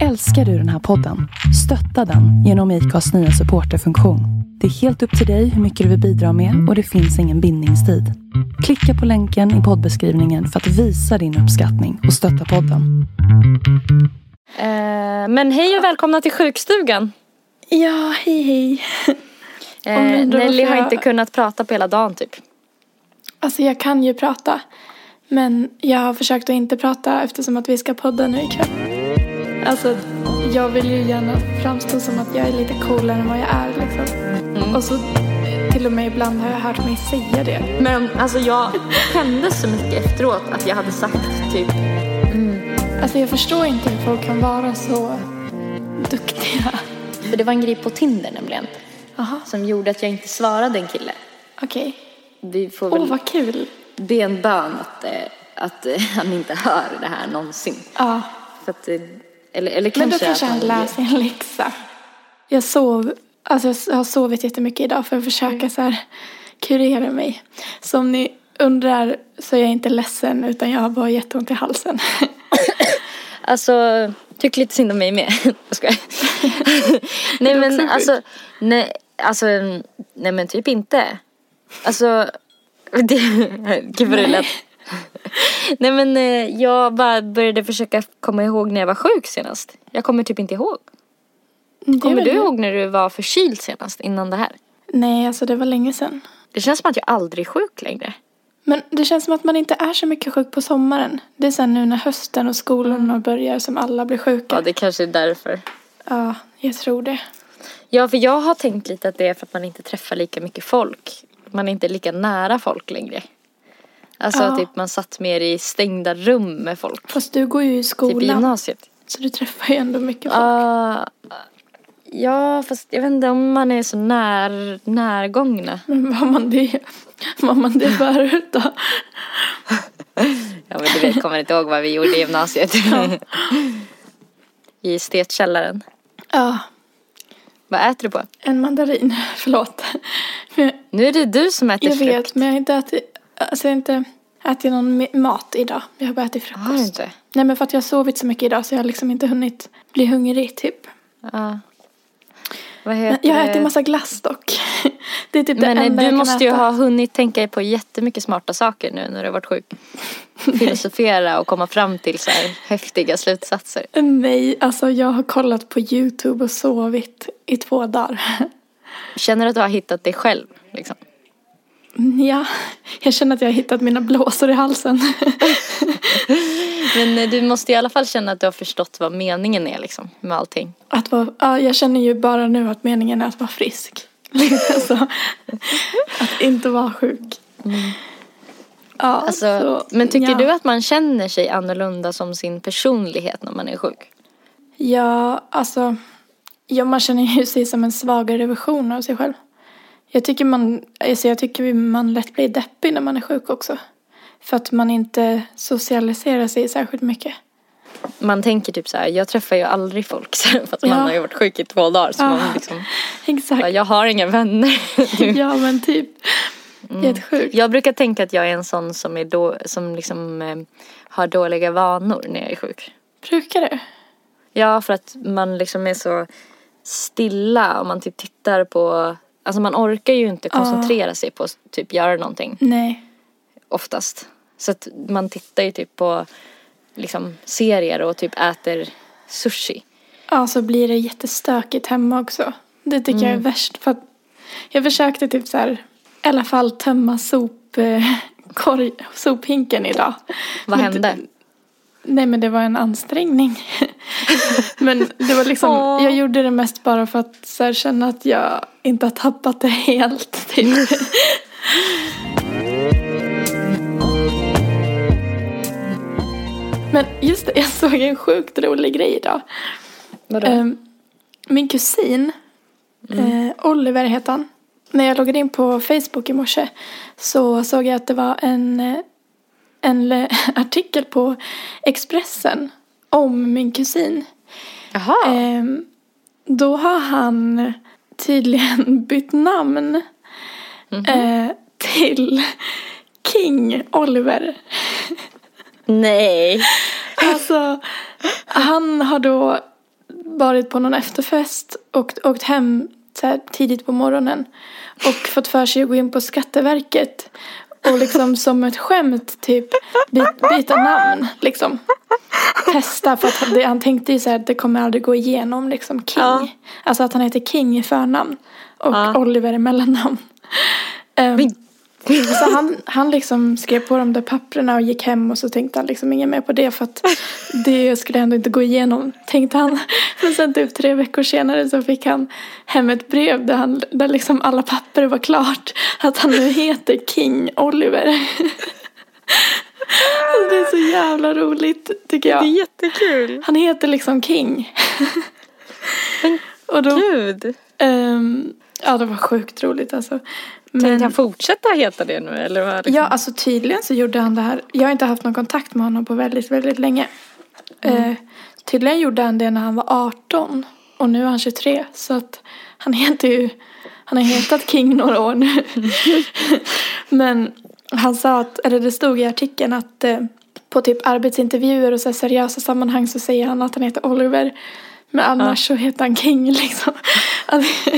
Älskar du den här podden? Stötta den genom IKAs nya supporterfunktion. Det är helt upp till dig hur mycket du vill bidra med och det finns ingen bindningstid. Klicka på länken i poddbeskrivningen för att visa din uppskattning och stötta podden. Eh, men hej och välkomna till sjukstugan. Ja, hej hej. Eh, Nelly har jag- inte kunnat prata på hela dagen typ. Alltså jag kan ju prata. Men jag har försökt att inte prata eftersom att vi ska podda nu ikväll. Alltså, jag vill ju gärna framstå som att jag är lite coolare än vad jag är liksom. Mm. Och så till och med ibland har jag hört mig säga det. Men alltså jag skämdes så mycket efteråt att jag hade sagt typ Alltså jag förstår inte hur folk kan vara så duktiga. För det var en grej på Tinder nämligen. Jaha, Som gjorde att jag inte svarade en kille. okej. Får Åh, väl vad kul. be en bön att, eh, att eh, han inte hör det här någonsin. Ja, För att, eller, eller men då kanske kanske han lär sig en läxa. Jag sov, alltså jag har sovit jättemycket idag för att försöka så här kurera mig. Så om ni undrar så är jag inte ledsen utan jag har bara jätteont i halsen. Alltså, tyck lite synd om mig med. Jag skojar. nej men alltså, nej, alltså, nej men typ inte. Alltså, det, gud vad det lät. Nej men eh, jag bara började försöka komma ihåg när jag var sjuk senast. Jag kommer typ inte ihåg. Kommer du det. ihåg när du var förkyld senast innan det här? Nej, alltså det var länge sedan. Det känns som att jag aldrig är sjuk längre. Men det känns som att man inte är så mycket sjuk på sommaren. Det är sen nu när hösten och skolorna börjar som alla blir sjuka. Ja det kanske är därför. Ja, jag tror det. Ja för jag har tänkt lite att det är för att man inte träffar lika mycket folk. Man är inte lika nära folk längre. Alltså Ja. typ man satt mer i stängda rum med folk. Fast du går ju i Typ i skolan. gymnasiet. så du träffar ju ändå mycket folk. Ah, ja fast jag vet inte om man är så när, närgångna. Men var man det, var man det förut då? Ja men du vet, kommer inte ihåg vad vi gjorde i gymnasiet. I estetkällaren. Ja, Vad äter du på? en mandarin. Förlåt. Men Nu är det du som äter jag frukt. vet, men jag har inte ätit, alltså jag har inte ätit någon mat idag. Jag har bara ätit frukost. Har inte? Nej men för att jag har sovit så mycket idag så jag har liksom inte hunnit bli hungrig typ. Ja. Vad Men heter jag har ätit massa glass dock. Det är typ Men det eh, enda du jag måste kan ju äta. ha hunnit tänka på jättemycket smarta saker nu när du har varit sjuk. Filosofera och komma fram till så här häftiga slutsatser. Nej, alltså jag har kollat på YouTube och sovit i två dagar. Känner du att du har hittat dig själv? Liksom? Ja, jag känner att jag har hittat mina blåsor i halsen. Men eh, du måste i alla fall känna att du har förstått vad meningen är liksom med allting. Att vara, ja, jag känner ju bara nu att meningen är att vara frisk. Liksom så. Att inte vara sjuk. Ja, Alltså, så, men tycker ja. du att man känner sig annorlunda som sin personlighet när man är sjuk? Ja, alltså. Ja, man känner ju sig som en svagare version av sig själv. Jag tycker man, alltså jag tycker man lätt blir deppig när man är sjuk också. För att man inte socialiserar sig särskilt mycket. Man tänker typ så här, jag träffar ju aldrig folk så här, fast man Ja. har ju varit sjuk i två dagar. Så Ja. man liksom, Exakt. jag har inga vänner. Ja, men typ. Mm. Jag brukar tänka att jag är en sån som, är då, som liksom, eh, har dåliga vanor när jag är sjuk. Brukar du? Ja, för att man liksom är så stilla och man typ tittar på Alltså man orkar ju inte koncentrera sig på att typ göra någonting Nej. oftast. Så att man tittar ju typ på liksom serier och typ äter sushi. Ja, så blir det jättestökigt hemma också. Det tycker jag är Mm. värst. För att jag försökte typ så här, i alla fall tömma sop, eh, korg, sophinken idag. Vad Men hände? det- Nej men det var en ansträngning. men det var liksom, Åh. jag gjorde det mest bara för att så här, känna att jag inte har tappat det helt. Typ. men just det, jag såg en sjukt rolig grej idag. Vadå? Ehm, min kusin, Mm. eh, Oliver heter han. När jag loggade in på Facebook i morse så såg jag att det var en, eh, en eh, artikel på Expressen om min kusin. Jaha. Ehm, då har han tydligen bytt namn Mhm. eh, till King Oliver. Nej. Alltså, han har då varit på någon efterfest och åkt hem så här tidigt på morgonen och fått för sig att gå in på Skatteverket och liksom som ett skämt typ by- byta namn liksom. Testa för att det, han tänkte ju så här att det kommer aldrig gå igenom liksom King. Ja. Alltså att han heter King i förnamn och Ja. Oliver i mellannamn. Ehm, Men- så han, han liksom skrev på de där papperna och gick hem och så tänkte han liksom inget mer på det för att det skulle ändå inte gå igenom tänkte han. Men sen typ tre veckor senare så fick han hem ett brev där, han, där liksom alla papper var klart. Att han nu heter King Oliver. Det är så jävla roligt tycker jag. jättekul. Han heter liksom King. Men Och då, Gud. ehm, ja det var sjukt roligt alltså. Tänkte han fortsätta heta det nu eller? Vad liksom? Ja, alltså tydligen så gjorde han det här. Jag har inte haft någon kontakt med honom på väldigt, väldigt länge. Eh, tydligen gjorde han det när han var 18 och nu är han 23. Så att han heter ju, han har hetat King några år nu. Men han sa att, eller det stod i artikeln att eh, på typ arbetsintervjuer och så seriösa sammanhang så säger han att han heter Oliver. Men annars så heter han King liksom. Alltså,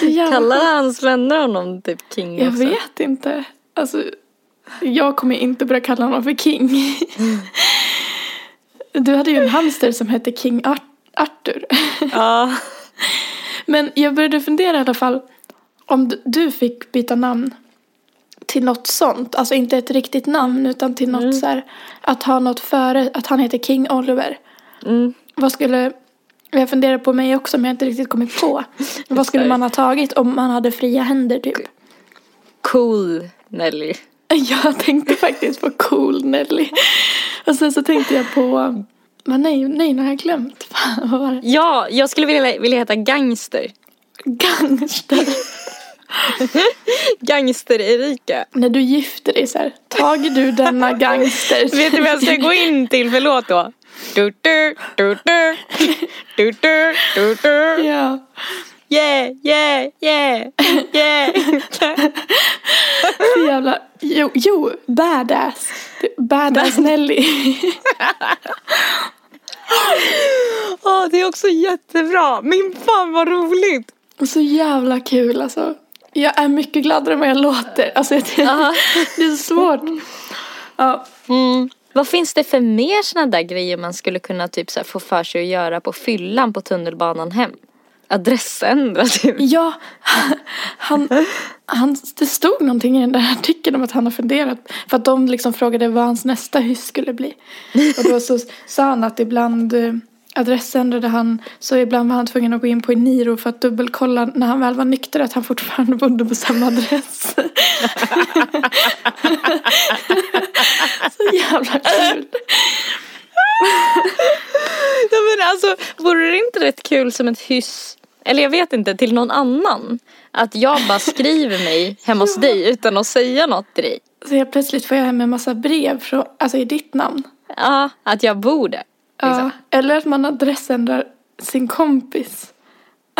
jävla Kallar hans vänner honom typ King jag också? vet inte. Alltså, jag kommer inte börja kalla honom för King. Du hade ju en hamster som hette King Ar- Arthur. Ja. Men jag började fundera i alla fall. Om du- fick byta namn till något sånt. Alltså inte ett riktigt namn utan till något så här. Att ha något före. Att han heter King Oliver. Mm. Vad skulle. Jag funderar på mig också men jag har inte riktigt kommit på. Vad skulle man ha tagit om man hade fria händer typ? Cool Nelly. Jag tänkte faktiskt på Cool Nelly. Och sen så tänkte jag på, men nej, nej, nu har jag glömt. Fan, vad var det? Ja, jag skulle vilja, vilja heta Gangster. Gangster. Gangster-Erika. När du gifter dig så här, tager du denna gangster? Vet du vad jag ska gå in till för låt då? Du, du, du, du. Du, du, du, du. Ja. Yeah, yeah, yeah, yeah. Så jävla, jo, jo, badass. Badass Nelly. Åh, det är också jättebra. Min fan vad roligt. Och så jävla kul alltså. Jag är mycket gladare än vad jag låter. Alltså det är så svårt. Ja, Mm. Vad finns det för mer sådana där grejer man skulle kunna typ så här få för sig att göra på fyllan på tunnelbanan hem? Adressändra typ. Ja, han, han, det stod någonting i den där artikeln om att han har funderat. För att de liksom frågade vad hans nästa hyss skulle bli. Och då så sa han att ibland eh, eh, adressändrade han, så ibland var han tvungen att gå in på Eniro för att dubbelkolla när han väl var nykter att han fortfarande bodde på samma adress. så jävla kul. Ja men alltså, vore det inte rätt kul som ett hyss, eller jag vet inte, till någon annan? Att jag bara skriver mig hemma hos dig utan att säga något till dig. Så jag plötsligt får jag hem en massa brev från, alltså i ditt namn. Ja, att jag bor där. Ja, Liksom. eller att man adressändrar sin kompis.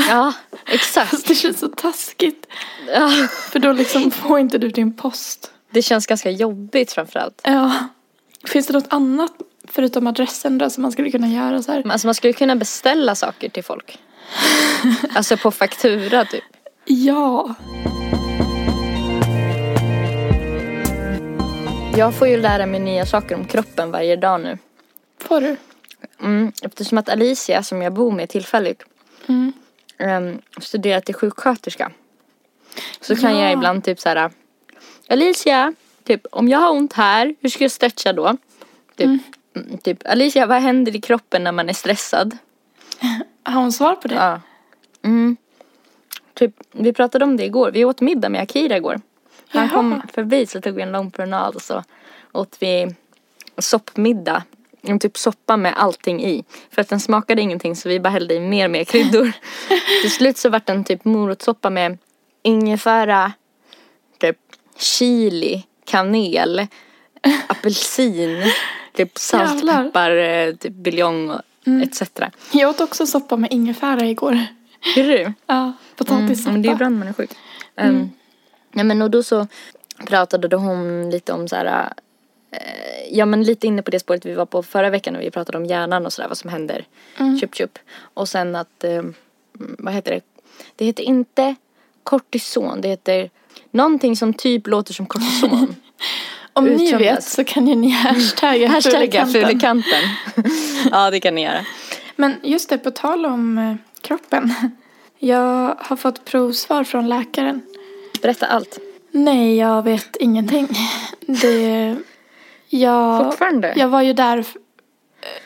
Ja, exakt. Fast det känns så taskigt. Ja, För då liksom får inte du din post. det känns ganska jobbigt framförallt. Ja. Finns det något annat förutom adressändra som man skulle kunna göra så här? Alltså man skulle kunna beställa saker till folk. Alltså på faktura typ. Ja. Jag får ju lära mig nya saker om kroppen varje dag nu. Får du? Mm, eftersom att Alicia, som jag bor med tillfälligt, Mm. um, studerar till sjuksköterska. Så kan Ja. jag ibland typ så här. Alicia, typ om jag har ont här, hur ska jag stretcha då? Typ, mm, typ Alicia, vad händer i kroppen när man är stressad? Har hon svar på det? Ja. Mm. Typ, vi pratade om det igår. Vi åt middag med Akira igår. Han Jaha. kom förbi så tog vi en lång promenad och så åt vi soppmiddag. En typ soppa med allting i. För att den smakade ingenting så vi bara hällde i mer och mer kryddor. Till slut så vart den typ morotssoppa med ingefära, typ chili, kanel, apelsin, typ salt, Jävlar. peppar, eh, typ buljong och etc. Jag åt också soppa med ingefära igår. Är du? Ja, potatissoppa. Mm, men det är ibland man är sjuk. Um, ja, men och då så pratade hon lite om så här ja men lite inne på det spåret vi var på förra veckan när vi pratade om hjärnan och sådär, vad som händer. Mm. Chup chup. Och sen att, eh, vad heter det? Det heter inte kortison, det heter någonting som typ låter som kortison. Om ni Utsömnas. vet så kan ju ni hashtagga Hashtagga Fulekanten. fulekanten. ja det kan ni göra. Men just det, på tal om eh, kroppen. Jag har fått provsvar från läkaren. Berätta allt. Nej, jag vet ingenting. Det... Jag, Fortfarande? jag var ju där.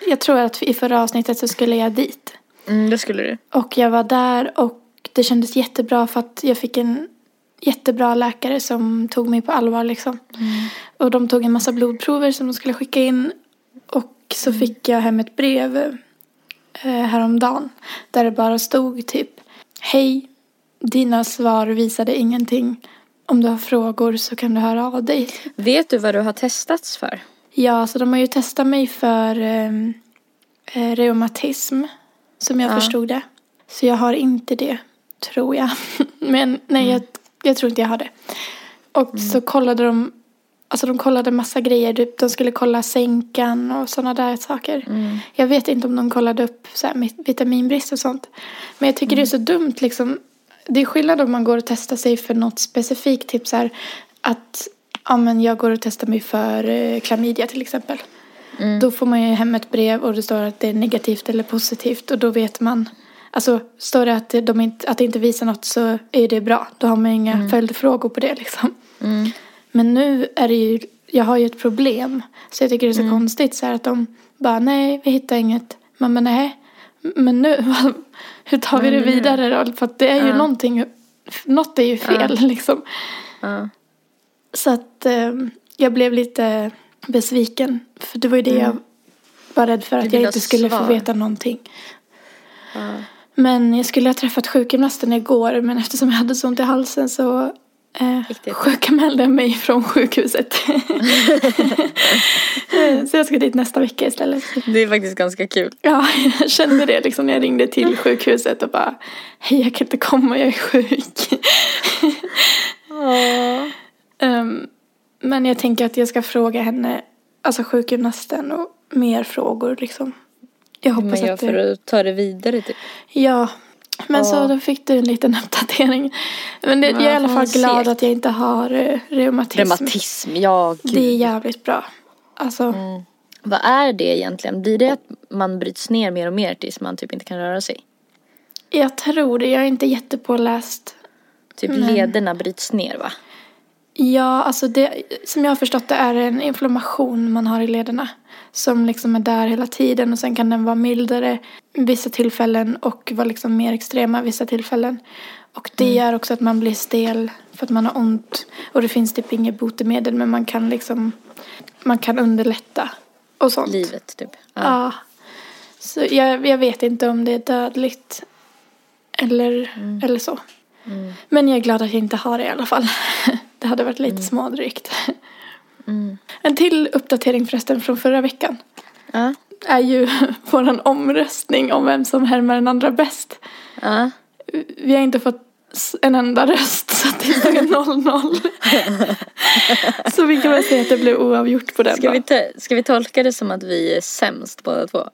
Jag tror att i förra avsnittet så skulle jag dit. Mm, det skulle du. Och jag var där och det kändes jättebra för att jag fick en jättebra läkare som tog mig på allvar liksom. Och de tog en massa blodprover som de skulle skicka in. Och så fick jag hem ett brev eh, häromdagen. Där det bara stod typ Hej, dina svar visade ingenting. Om du har frågor så kan du höra av dig. Vet du vad du har testats för? Ja, så de har ju testat mig för eh, eh, reumatism. Som jag Ja. förstod det. Så jag har inte det, tror jag. Men nej, jag, jag tror inte jag har det. Och så kollade de, alltså de kollade massa grejer. Typ, de skulle kolla sänkan och sådana där saker. Jag vet inte om de kollade upp så här, vitaminbrist och sånt. Men jag tycker det är så dumt liksom. Det är skillnad om man går och testar sig för något specifikt. Så här att ja, men jag går och testar mig för eh, klamydia till exempel. Då får man ju hem ett brev och det står att det är negativt eller positivt. Och då vet man. Alltså står det att, de inte, att det inte visar något så är det bra. Då har man inga följdfrågor på det liksom. Men nu är det ju, jag har ju ett problem. Så jag tycker det är så konstigt så här att de bara nej vi hittar inget. Man bara nej. Men nu, hur tar vi det vidare då? För att det är ju Ja. någonting, något är ju fel liksom. Ja. Så att eh, jag blev lite besviken. För det var ju det jag var rädd för Mm. Att jag inte skulle få svar. veta någonting. Ja. Men jag skulle ha träffat sjukgymnasten igår men eftersom jag hade så ont i halsen så eh, sjukanmälde mig från sjukhuset. Så jag ska dit nästa vecka istället. Det är faktiskt ganska kul. Ja, jag kände det liksom när jag ringde till sjukhuset och bara Hej, jag kan inte komma, jag är sjuk. Ehm, men jag tänker att jag ska fråga henne, alltså sjukgymnasten och mer frågor liksom. Jag Hur man hoppas gör att för det... att ta det vidare typ. Ja, men så Ja. då fick du en liten uppdatering. Men det, Ja, jag är i alla fall glad att jag inte har uh, reumatism. Reumatism, ja gud. Det är jävligt bra. Alltså, Vad är det egentligen? Blir det att man bryts ner mer och mer tills man typ inte kan röra sig? jag tror det. Jag är inte jättepåläst. Typ Men- lederna bryts ner va? Ja, alltså det, som jag har förstått det är en inflammation man har i lederna. Som liksom är där hela tiden och sen kan den vara mildare vissa tillfällen och vara liksom mer extrema vissa tillfällen. Och det Mm. gör också att man blir stel för att man har ont. Och det finns typ inget botemedel men man kan liksom, man kan underlätta och sånt. Livet typ. Ja. Ja. Så jag, jag vet inte om det är dödligt eller, Mm. eller så. Men jag är glad att jag inte har det i alla fall. Det hade varit lite smådrygt. Mm. En till uppdatering förresten från förra veckan Ja. Är ju våran omröstning om vem som härmar den andra bäst. Ja. Vi har inte fått en enda röst så att det står 0-0. Så vi kan väl säga att det blev oavgjort på den Ska, då. vi te- ska vi tolka det som att vi är sämst båda två?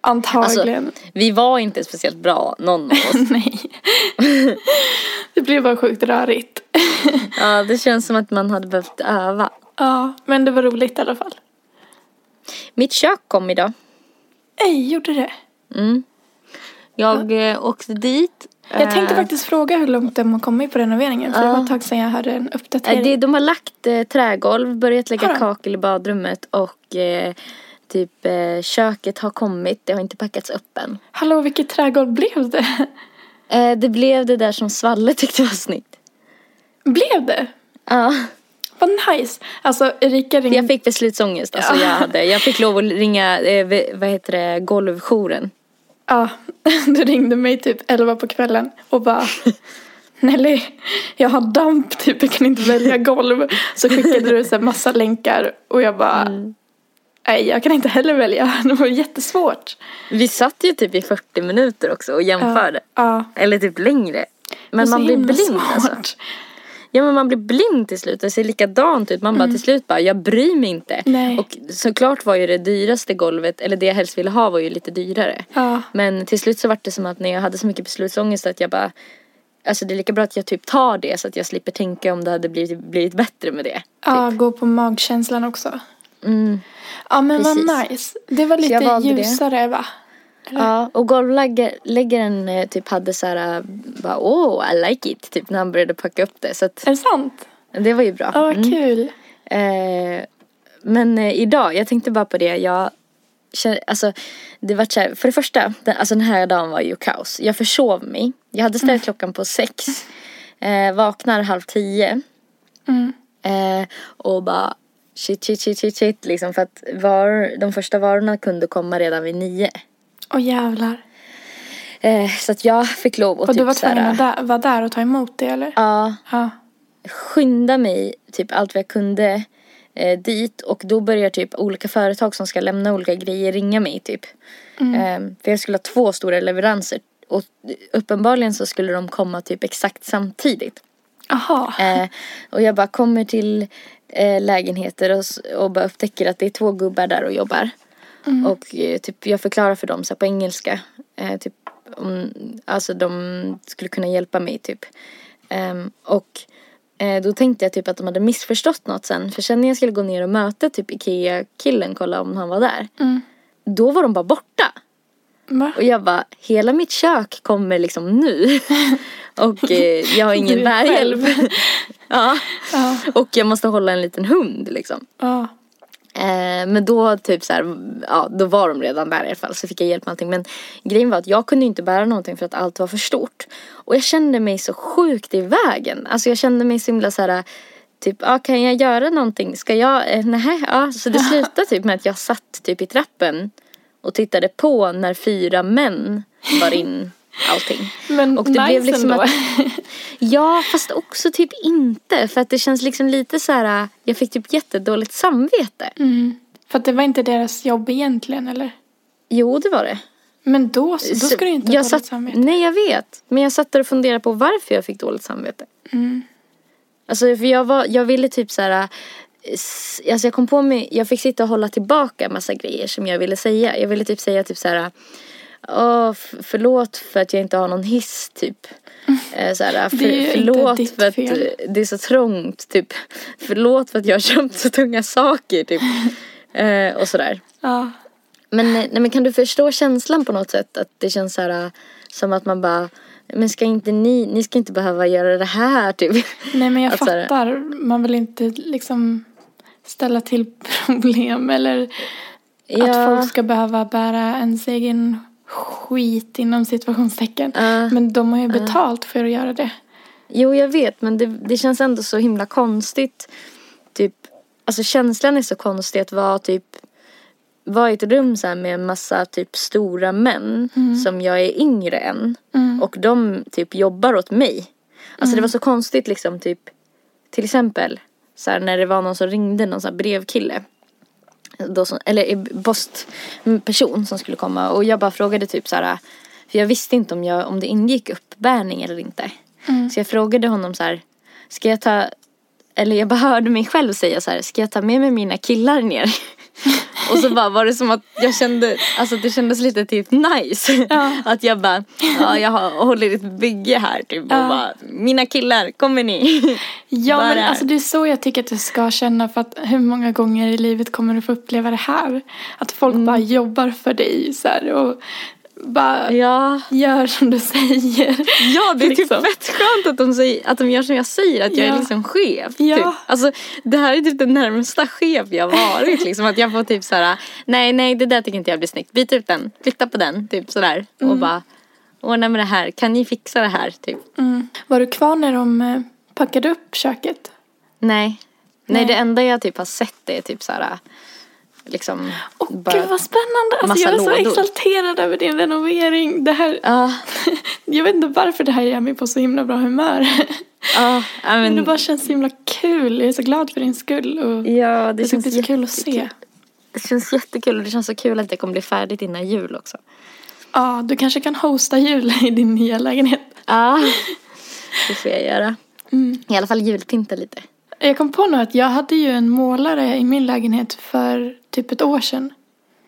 Antagligen. Vi var inte speciellt bra, någon av oss. Nej. Det blev bara sjukt rörigt. Ja, det känns som att man hade behövt öva. Ja, men det var roligt i alla fall. Mitt kök kom idag. Ej, gjorde det? Mm. Jag eh, åkte dit. Jag tänkte Eh, faktiskt fråga hur långt de har kommit på renoveringen. För det Ja. var ett tag sedan jag hörde en eh, uppdatering. det, de har lagt eh, trägolv, börjat lägga Har kakel i badrummet och eh, typ eh, köket har kommit. Det har inte packats upp än. Hallå, vilket trädgolv blev det? Eh, det blev det där som Svalle tyckte var snyggt. blev det? Ja, Vad nice. Alltså, Erika ringde. jag fick beslutsångest. Alltså, Ja. jag, hade, jag fick lov att ringa, eh, vad heter det, golvjouren. Ja, du ringde mig typ 11 på kvällen och bara Nelly, jag har damp typ, jag kan inte välja golv. Så skickade du så här massa länkar och jag bara Mm. Nej, jag kan inte heller välja. Det var jättesvårt. Vi satt ju typ i 40 minuter också och jämförde. Ja. Eller typ längre. Men man blir blind alltså. Ja men man blir blind till slut. Det ser likadant ut. Man bara till slut bara, jag bryr mig inte. Nej. Och såklart var ju det dyraste golvet, eller det jag helst ville ha var ju lite dyrare. Ja. Men till slut så var det som att när jag hade så mycket beslutsångest att jag bara Alltså det är lika bra att jag typ tar det så att jag slipper tänka om det hade blivit, blivit bättre med det. Ja, gå på magkänslan också. Mm. Ja men Precis. vad nice. Det var lite valde det. ljusare va? Ja, och golvläggaren eh, typ hade så här, eh, bara oh I like it, typ när han började packa upp det. Så att Är det sant? det var ju bra. Ja, vad Mm. kul. Eh, men eh, idag, jag tänkte bara på det, jag alltså det var så här, för det första, den, alltså den här dagen var ju kaos. Jag försov mig. Jag hade ställt klockan på sex, eh, vaknar halv tio Mm. eh, och bara shit, shit, shit, shit, shit liksom för att var, de första varorna kunde komma redan vid nio. Åh jävlar. Eh, så att jag fick lov att Och typ du var tvungen att där, vara där och ta emot det eller? Ja, Ja. skynda mig typ allt vad jag kunde eh, dit och då börjar typ olika företag som ska lämna olika grejer ringa mig typ. Eh, för jag skulle ha två stora leveranser och uppenbarligen så skulle de komma typ exakt samtidigt. Aha. Eh, och jag bara kommer till eh, lägenheter och, och bara upptäcker att det är två gubbar där och jobbar. Och eh, typ jag förklarar för dem så här, på engelska. Eh, typ om, alltså de skulle kunna hjälpa mig typ. Ehm, och eh, då tänkte jag typ att de hade missförstått något sen. För sen när jag skulle gå ner och möta typ Ikea-killen, kolla om han var där. Mm. Då var de bara borta. Va? Och jag bara, hela mitt kök kommer liksom nu. och eh, jag har ingen bärhjälp. ja. Ja. Och jag måste hålla en liten hund liksom. Ja. Eh, men då typ så här, ja då var de redan där i alla fall så fick jag hjälp med allting. Men grejen var att jag kunde inte bära någonting för att allt var för stort. Och jag kände mig så sjukt i vägen. Alltså jag kände mig så himla så här Typ, ah, kan jag göra någonting? Ska jag? Eh, nej, ja. Så det slutade typ med att jag satt typ i trappen och tittade på när fyra män bar in allting. Men Och det nice blev liksom ändå. att- Ja, fast också typ inte. För att det känns liksom lite så här, jag fick typ jättedåligt samvete. Mm. För att det var inte deras jobb egentligen eller? Jo, det var det. Men då, så, då Så ska du inte ha dåligt satt, samvete. Nej, jag vet. Men jag satt där och funderade på varför jag fick dåligt samvete. Mm. Alltså, för jag, var, jag ville typ så här... Alltså jag kom på mig, jag fick sitta och hålla tillbaka massa grejer som jag ville säga. Jag ville typ säga typ så här... Åh, förlåt för att jag inte har någon hiss typ. Eh, Så här, för, Det är inte förlåt för att fel. eh, det är så trångt typ. Förlåt för att jag har köpt så tunga saker typ. Eh, och sådär. Ja. Men, eh, nej, men kan du förstå känslan på något sätt? Att det känns så här, eh, som att man bara, men ska inte ni, ni ska inte behöva göra det här typ. Nej men jag Att här- fattar. Man vill inte liksom ställa till problem eller att Ja. folk ska behöva bära ens egen skit inom situationstecken. Ja. Men de har ju betalt för att göra det. Jo, jag vet, men det, det känns ändå så himla konstigt. Typ, alltså känslan är så konstig att vara typ, vara i ett rum så med en massa typ stora män som jag är yngre än. Och de typ jobbar åt mig. Alltså det var så konstigt liksom typ, till exempel så här, när det var någon som ringde, någon här brevkille. Då som, eller postperson som skulle komma och jag bara frågade typ så här, för jag visste inte om, jag, om det ingick uppbärning eller inte. Så jag frågade honom så här, ska jag ta, eller jag bara hörde mig själv säga så här, ska jag ta med mig mina killar ner? Och så bara var det som att jag kände, alltså det kändes lite typ nice. Ja. Att jag bara, ja jag håller ett bygge här typ och Ja. bara, mina killar, kommer ni? Ja Bara- men alltså det är så jag tycker att du ska känna för att hur många gånger i livet kommer du få uppleva det här? Att folk bara jobbar för dig så här, och bara Ja. gör som du säger. Ja, det är Liksom. typ fett skönt att de, säger, att de gör som jag säger, att jag Ja. är liksom chef. Ja. Typ. Alltså, det här är typ den närmsta chef jag varit. liksom, att jag får typ såhär, nej, nej, det där tycker inte jag blir snyggt. Byt ut den, flytta på den, typ sådär. Och bara, ordna med det här, kan ni fixa det här? Typ. Mm. Var du kvar när de eh, packade upp köket? Nej. nej. Nej. det enda jag typ har sett är typ såhär, liksom. Åh bara- gud vad spännande! Alltså, jag är så lådor. exalterad över din renovering. Det här, Ja, jag vet inte varför det här gör mig på så himla bra humör. ja, ja, Men men, det bara känns så himla kul. Jag är så glad för din skull. Och ja, det, det känns bli så kul att se. Det känns jättekul och det känns så kul att det kommer bli färdigt innan jul också. Ja, du kanske kan hosta jul i din nya lägenhet. Ja, det får jag göra. I alla fall julpynta lite. Jag kom på nu att jag hade ju en målare i min lägenhet för typ ett år sedan.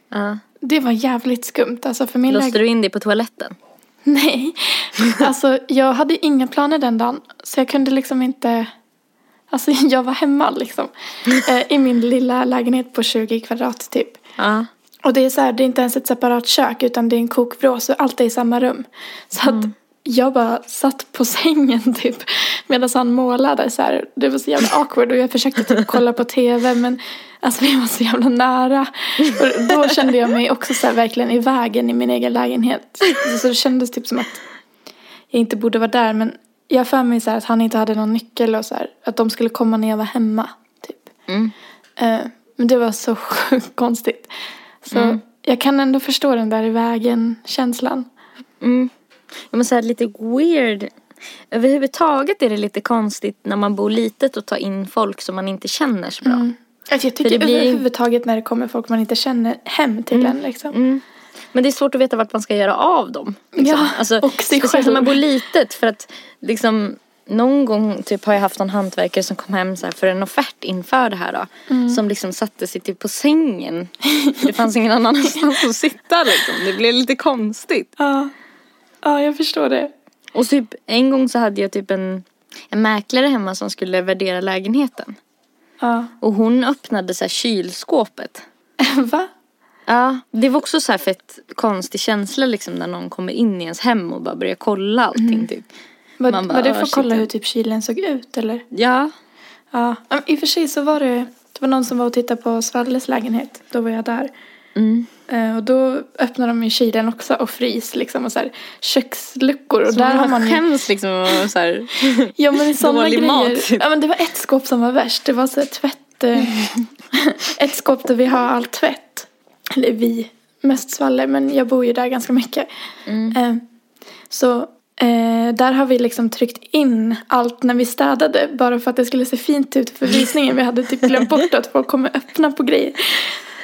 Ja. Det var jävligt skumt. Alltså för min Låste du in dig på toaletten? Nej. Alltså jag hade inga planer den dagen. Så jag kunde liksom inte... Alltså jag var hemma liksom. eh, I min lilla lägenhet på 20 kvadrat typ. Ja. Och det är så här, det är inte ens ett separat kök utan det är en kokvrå så allt är i samma rum. Så att jag bara satt på sängen typ medan han målade så här. Det var så jävla awkward och jag försökte typ kolla på tv men alltså vi var så jävla nära. Och då kände jag mig också så här verkligen i vägen i min egen lägenhet. Så det kändes typ som att jag inte borde vara där men jag för mig så här att han inte hade någon nyckel och så här att de skulle komma när jag var hemma typ. Mm. Eh, men det var så sjukt konstigt. Så Mm. jag kan ändå förstå den där i vägen-känslan. Mm. Ja, men så här lite weird. Överhuvudtaget är det lite konstigt när man bor litet och tar in folk som man inte känner så bra. Alltså jag tycker det blir- överhuvudtaget när det kommer folk man inte känner hem till en liksom. Mm. Men det är svårt att veta vart man ska göra av dem. Liksom. Ja, alltså, och sig speciellt när själv. man bor litet för att liksom någon gång typ har jag haft någon hantverkare som kom hem så för en offert inför det här då. Mm. Som liksom satte sig typ på sängen. Det fanns ingen annanstans att sitta liksom. Det blev lite konstigt. Ja. Ja, jag förstår det. Och typ en gång så hade jag typ en, en mäklare hemma som skulle värdera lägenheten. Ja. Och hon öppnade så här kylskåpet. Va? Ja, det var också så här fett konstig känsla liksom när någon kommer in i ens hem och bara börjar kolla allting typ. Var, bara, var det "Ah, för att kolla ja." hur typ kylen såg ut eller? Ja. Ja. Ja, I och för sig så var det, det var någon som var och tittade på Svalles lägenhet. Då var jag där. Mm. Eh, och då öppnade de ju kylen också och frys liksom och så här köksluckor. Och Så där har man man ju skäms liksom och så här. Ja men sådana grejer. mat, typ. Ja men det var ett skåp som var värst. Det var så här tvätt. eh, ett skåp där vi har all tvätt. Eller vi, mest Svalle men jag bor ju där ganska mycket. Mm. Eh, så eh, där har vi liksom tryckt in allt när vi städade. Bara för att det skulle se fint ut för visningen. Vi hade typ glömt bort att folk kommer öppna på grejer.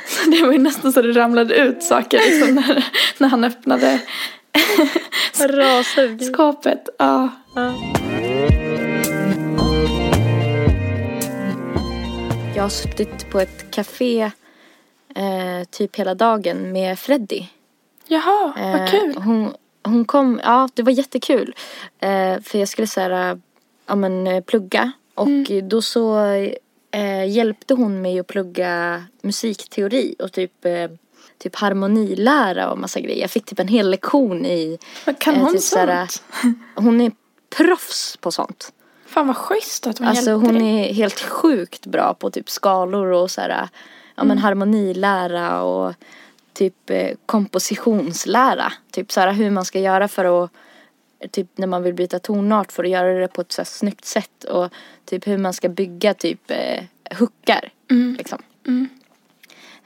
Det var ju nästan så det ramlade ut saker liksom när, när han öppnade skåpet. Ja. Jag har suttit på ett café eh, typ hela dagen med Freddy. Jaha, vad Eh, kul. Hon, hon kom, ja det var jättekul. Eh, för jag skulle så här, ja men eh, plugga. Och Mm. då så eh, hjälpte hon mig att plugga musikteori och typ, eh, typ harmonilära och massa grejer. Jag fick typ en hel lektion i, kan eh, hon typ så här, sånt? hon är proffs på sånt. Fan vad schysst att hon Alltså hjälpte hon dig. är helt sjukt bra på typ skalor och så här, ja men harmonilära och typ eh, kompositionslära. Typ så här hur man ska göra för att typ när man vill byta tonart för att göra det på ett så här snyggt sätt och typ hur man ska bygga typ eh, hookar liksom. Mm.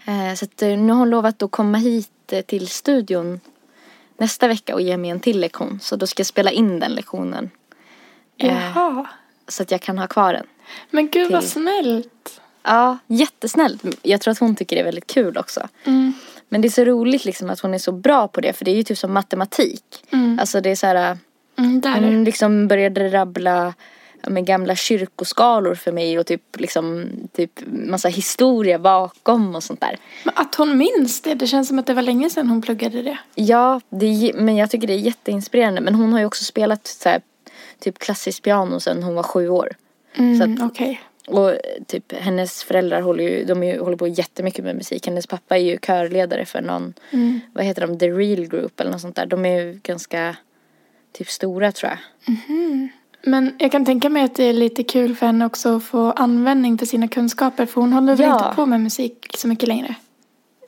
Eh, så att, eh, nu har hon lovat att komma hit eh, till studion nästa vecka och ge mig en till lektion. Så då ska jag spela in den lektionen eh, Jaha. så att jag kan ha kvar den. Men gud vad till- snällt. Ja, jättesnällt. Jag tror att hon tycker det är väldigt kul också. Mm. Men det är så roligt liksom att hon är så bra på det för det är ju typ som matematik. Mm. Alltså det är så här, Mm, där hon liksom började rabbla med gamla kyrkoskalor för mig och typ liksom typ massa historia bakom och sånt där. Men att hon minns det. Det känns som att det var länge sedan hon pluggade det. Ja, det, men jag tycker det är jätteinspirerande. Men hon har ju också spelat så här, typ klassiskt piano sedan hon var sju år. Mm, att- Okej. Och typ hennes föräldrar håller ju, de ju, håller på jättemycket med musik. Hennes pappa är ju körledare för någon, Mm. vad heter de, The Real Group eller något sånt där. De är ju ganska typ stora tror jag. Men jag kan tänka mig att det är lite kul för henne också att få användning för sina kunskaper. För hon håller väl Ja. inte på med musik så mycket längre.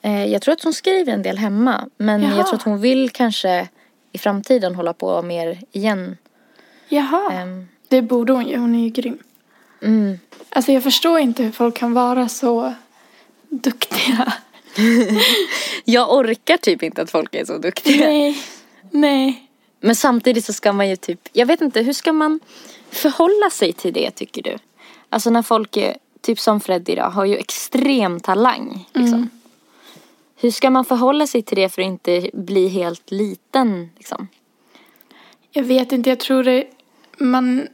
Eh, jag tror att hon skriver en del hemma. Men Jaha. jag tror att hon vill kanske i framtiden hålla på mer igen. Jaha. Ehm, Det borde hon ju. Hon är ju grym. mm. Alltså jag förstår inte hur folk kan vara så duktiga. Jag orkar typ inte att folk är så duktiga. Nej. Nej. Men samtidigt så ska man ju typ, jag vet inte, hur ska man förhålla sig till det tycker du? Alltså när folk är, typ som Freddy då, har ju extrem talang. Liksom. Hur ska man förhålla sig till det för att inte bli helt liten liksom? Jag vet inte. Jag tror det. Man.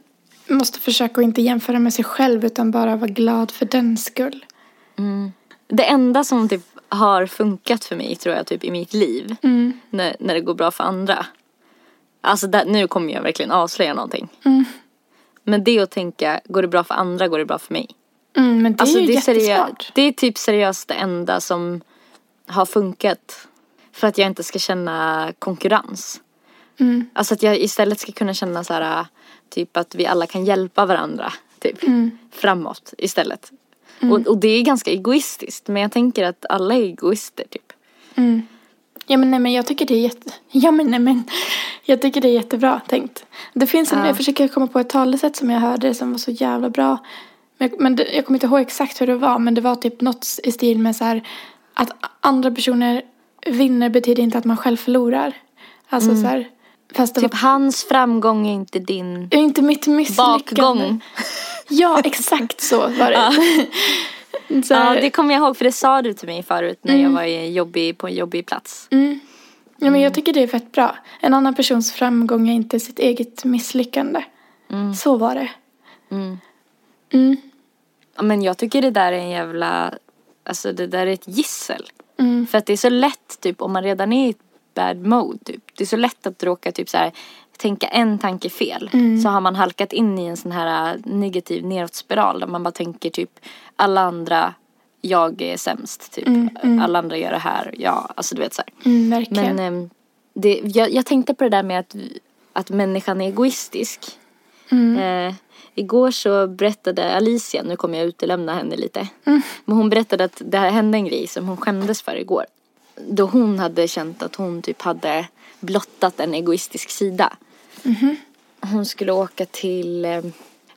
måste försöka att inte jämföra med sig själv utan bara vara glad för den skull. Det enda som typ har funkat för mig tror jag typ i mitt liv. Mm. När, när det går bra för andra. Alltså där, nu kommer jag verkligen avslöja någonting. Mm. Men det att tänka, går det bra för andra går det bra för mig. Mm, men det Alltså är ju det är, seriö- jättesmart. det är typ seriöst det enda som har funkat. För att jag inte ska känna konkurrens. Mm. Alltså att jag istället ska kunna känna så här, typ att vi alla kan hjälpa varandra. Typ. Mm. Framåt istället. Och, och det är ganska egoistiskt. Men jag tänker att alla är egoister typ. Mm. Ja men nej men jag tycker det är jätte... Ja men nej men. Jag tycker det är jättebra tänkt. Det finns en, Ja. jag försöker komma på ett talesätt som jag hörde som var så jävla bra. Men, men det, jag kommer inte ihåg exakt hur det var men det var typ något i stil med så här att andra personer vinner betyder inte att man själv förlorar. Alltså så här. Fast det Typ var hans framgång är inte din Ja, inte mitt misslyckande. bakgång. Ja, exakt så var det. så Ja, det kommer jag ihåg för det sa du till mig förut när jag var jobbig, på en jobbig plats. mm. ja, men jag tycker det är fett bra. En annan persons framgång är inte sitt eget misslyckande. Så var det. Mm. Mm. Ja, Men jag tycker det där är en jävla, alltså det där är ett gissel. Mm. För att det är så lätt typ om man redan är i ett bad mode typ. Det är så lätt att råka typ så här tänka en tanke fel. Så har man halkat in i en sån här äh, negativ nedåtspiral där man bara tänker typ alla andra, jag är sämst typ. Alla andra gör det här, ja, alltså du vet så. Mm. Men ehm, det, jag, jag tänkte på det där med att, att människan är egoistisk. Eh, igår så berättade Alicia, nu kommer jag utelämna henne lite. Men hon berättade att det här hände en grej som hon skämdes för igår. Då hon hade känt att hon typ hade blottat en egoistisk sida. Hon skulle åka till eh,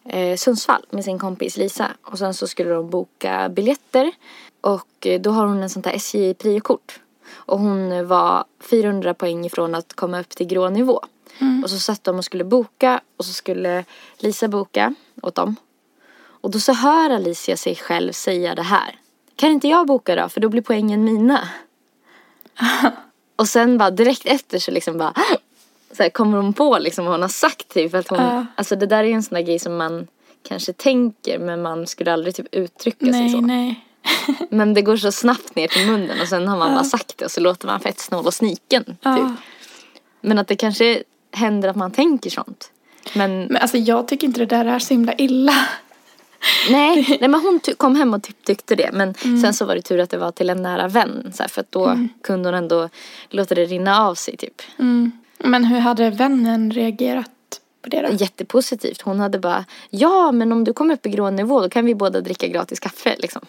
eh, Sundsvall med sin kompis Lisa. Och sen så skulle de boka biljetter. Och eh, då har hon en sånt där SJ priokort. Och hon var 400 poäng ifrån att komma upp till grå nivå. Och så satt de och skulle boka och så skulle Lisa boka åt dem. Och då så hör Alicia sig själv säga det här. Kan inte jag boka då? För då blir poängen mina. och sen bara direkt efter så liksom bara så här kommer hon på liksom vad hon har sagt typ. För att hon, Ja. Alltså det där är ju en sån där grej som man kanske tänker men man skulle aldrig typ uttrycka sig nej, så. nej. Men det går så snabbt ner till munnen och sen har man Ja. bara sagt det och så låter man fett snål och sniken. Typ. Ja. Men att det kanske händer att man tänker sånt. Men Men alltså jag tycker inte det där är så himla illa. Nej, nej men hon kom hem och typ tyckte det. Men sen så var det tur att det var till en nära vän. Så här, för att då kunde hon ändå låta det rinna av sig typ. Mm. Men hur hade vännen reagerat på det då? Jättepositivt. Hon hade bara, ja men om du kommer upp i grå nivå då kan vi båda dricka gratis kaffe liksom.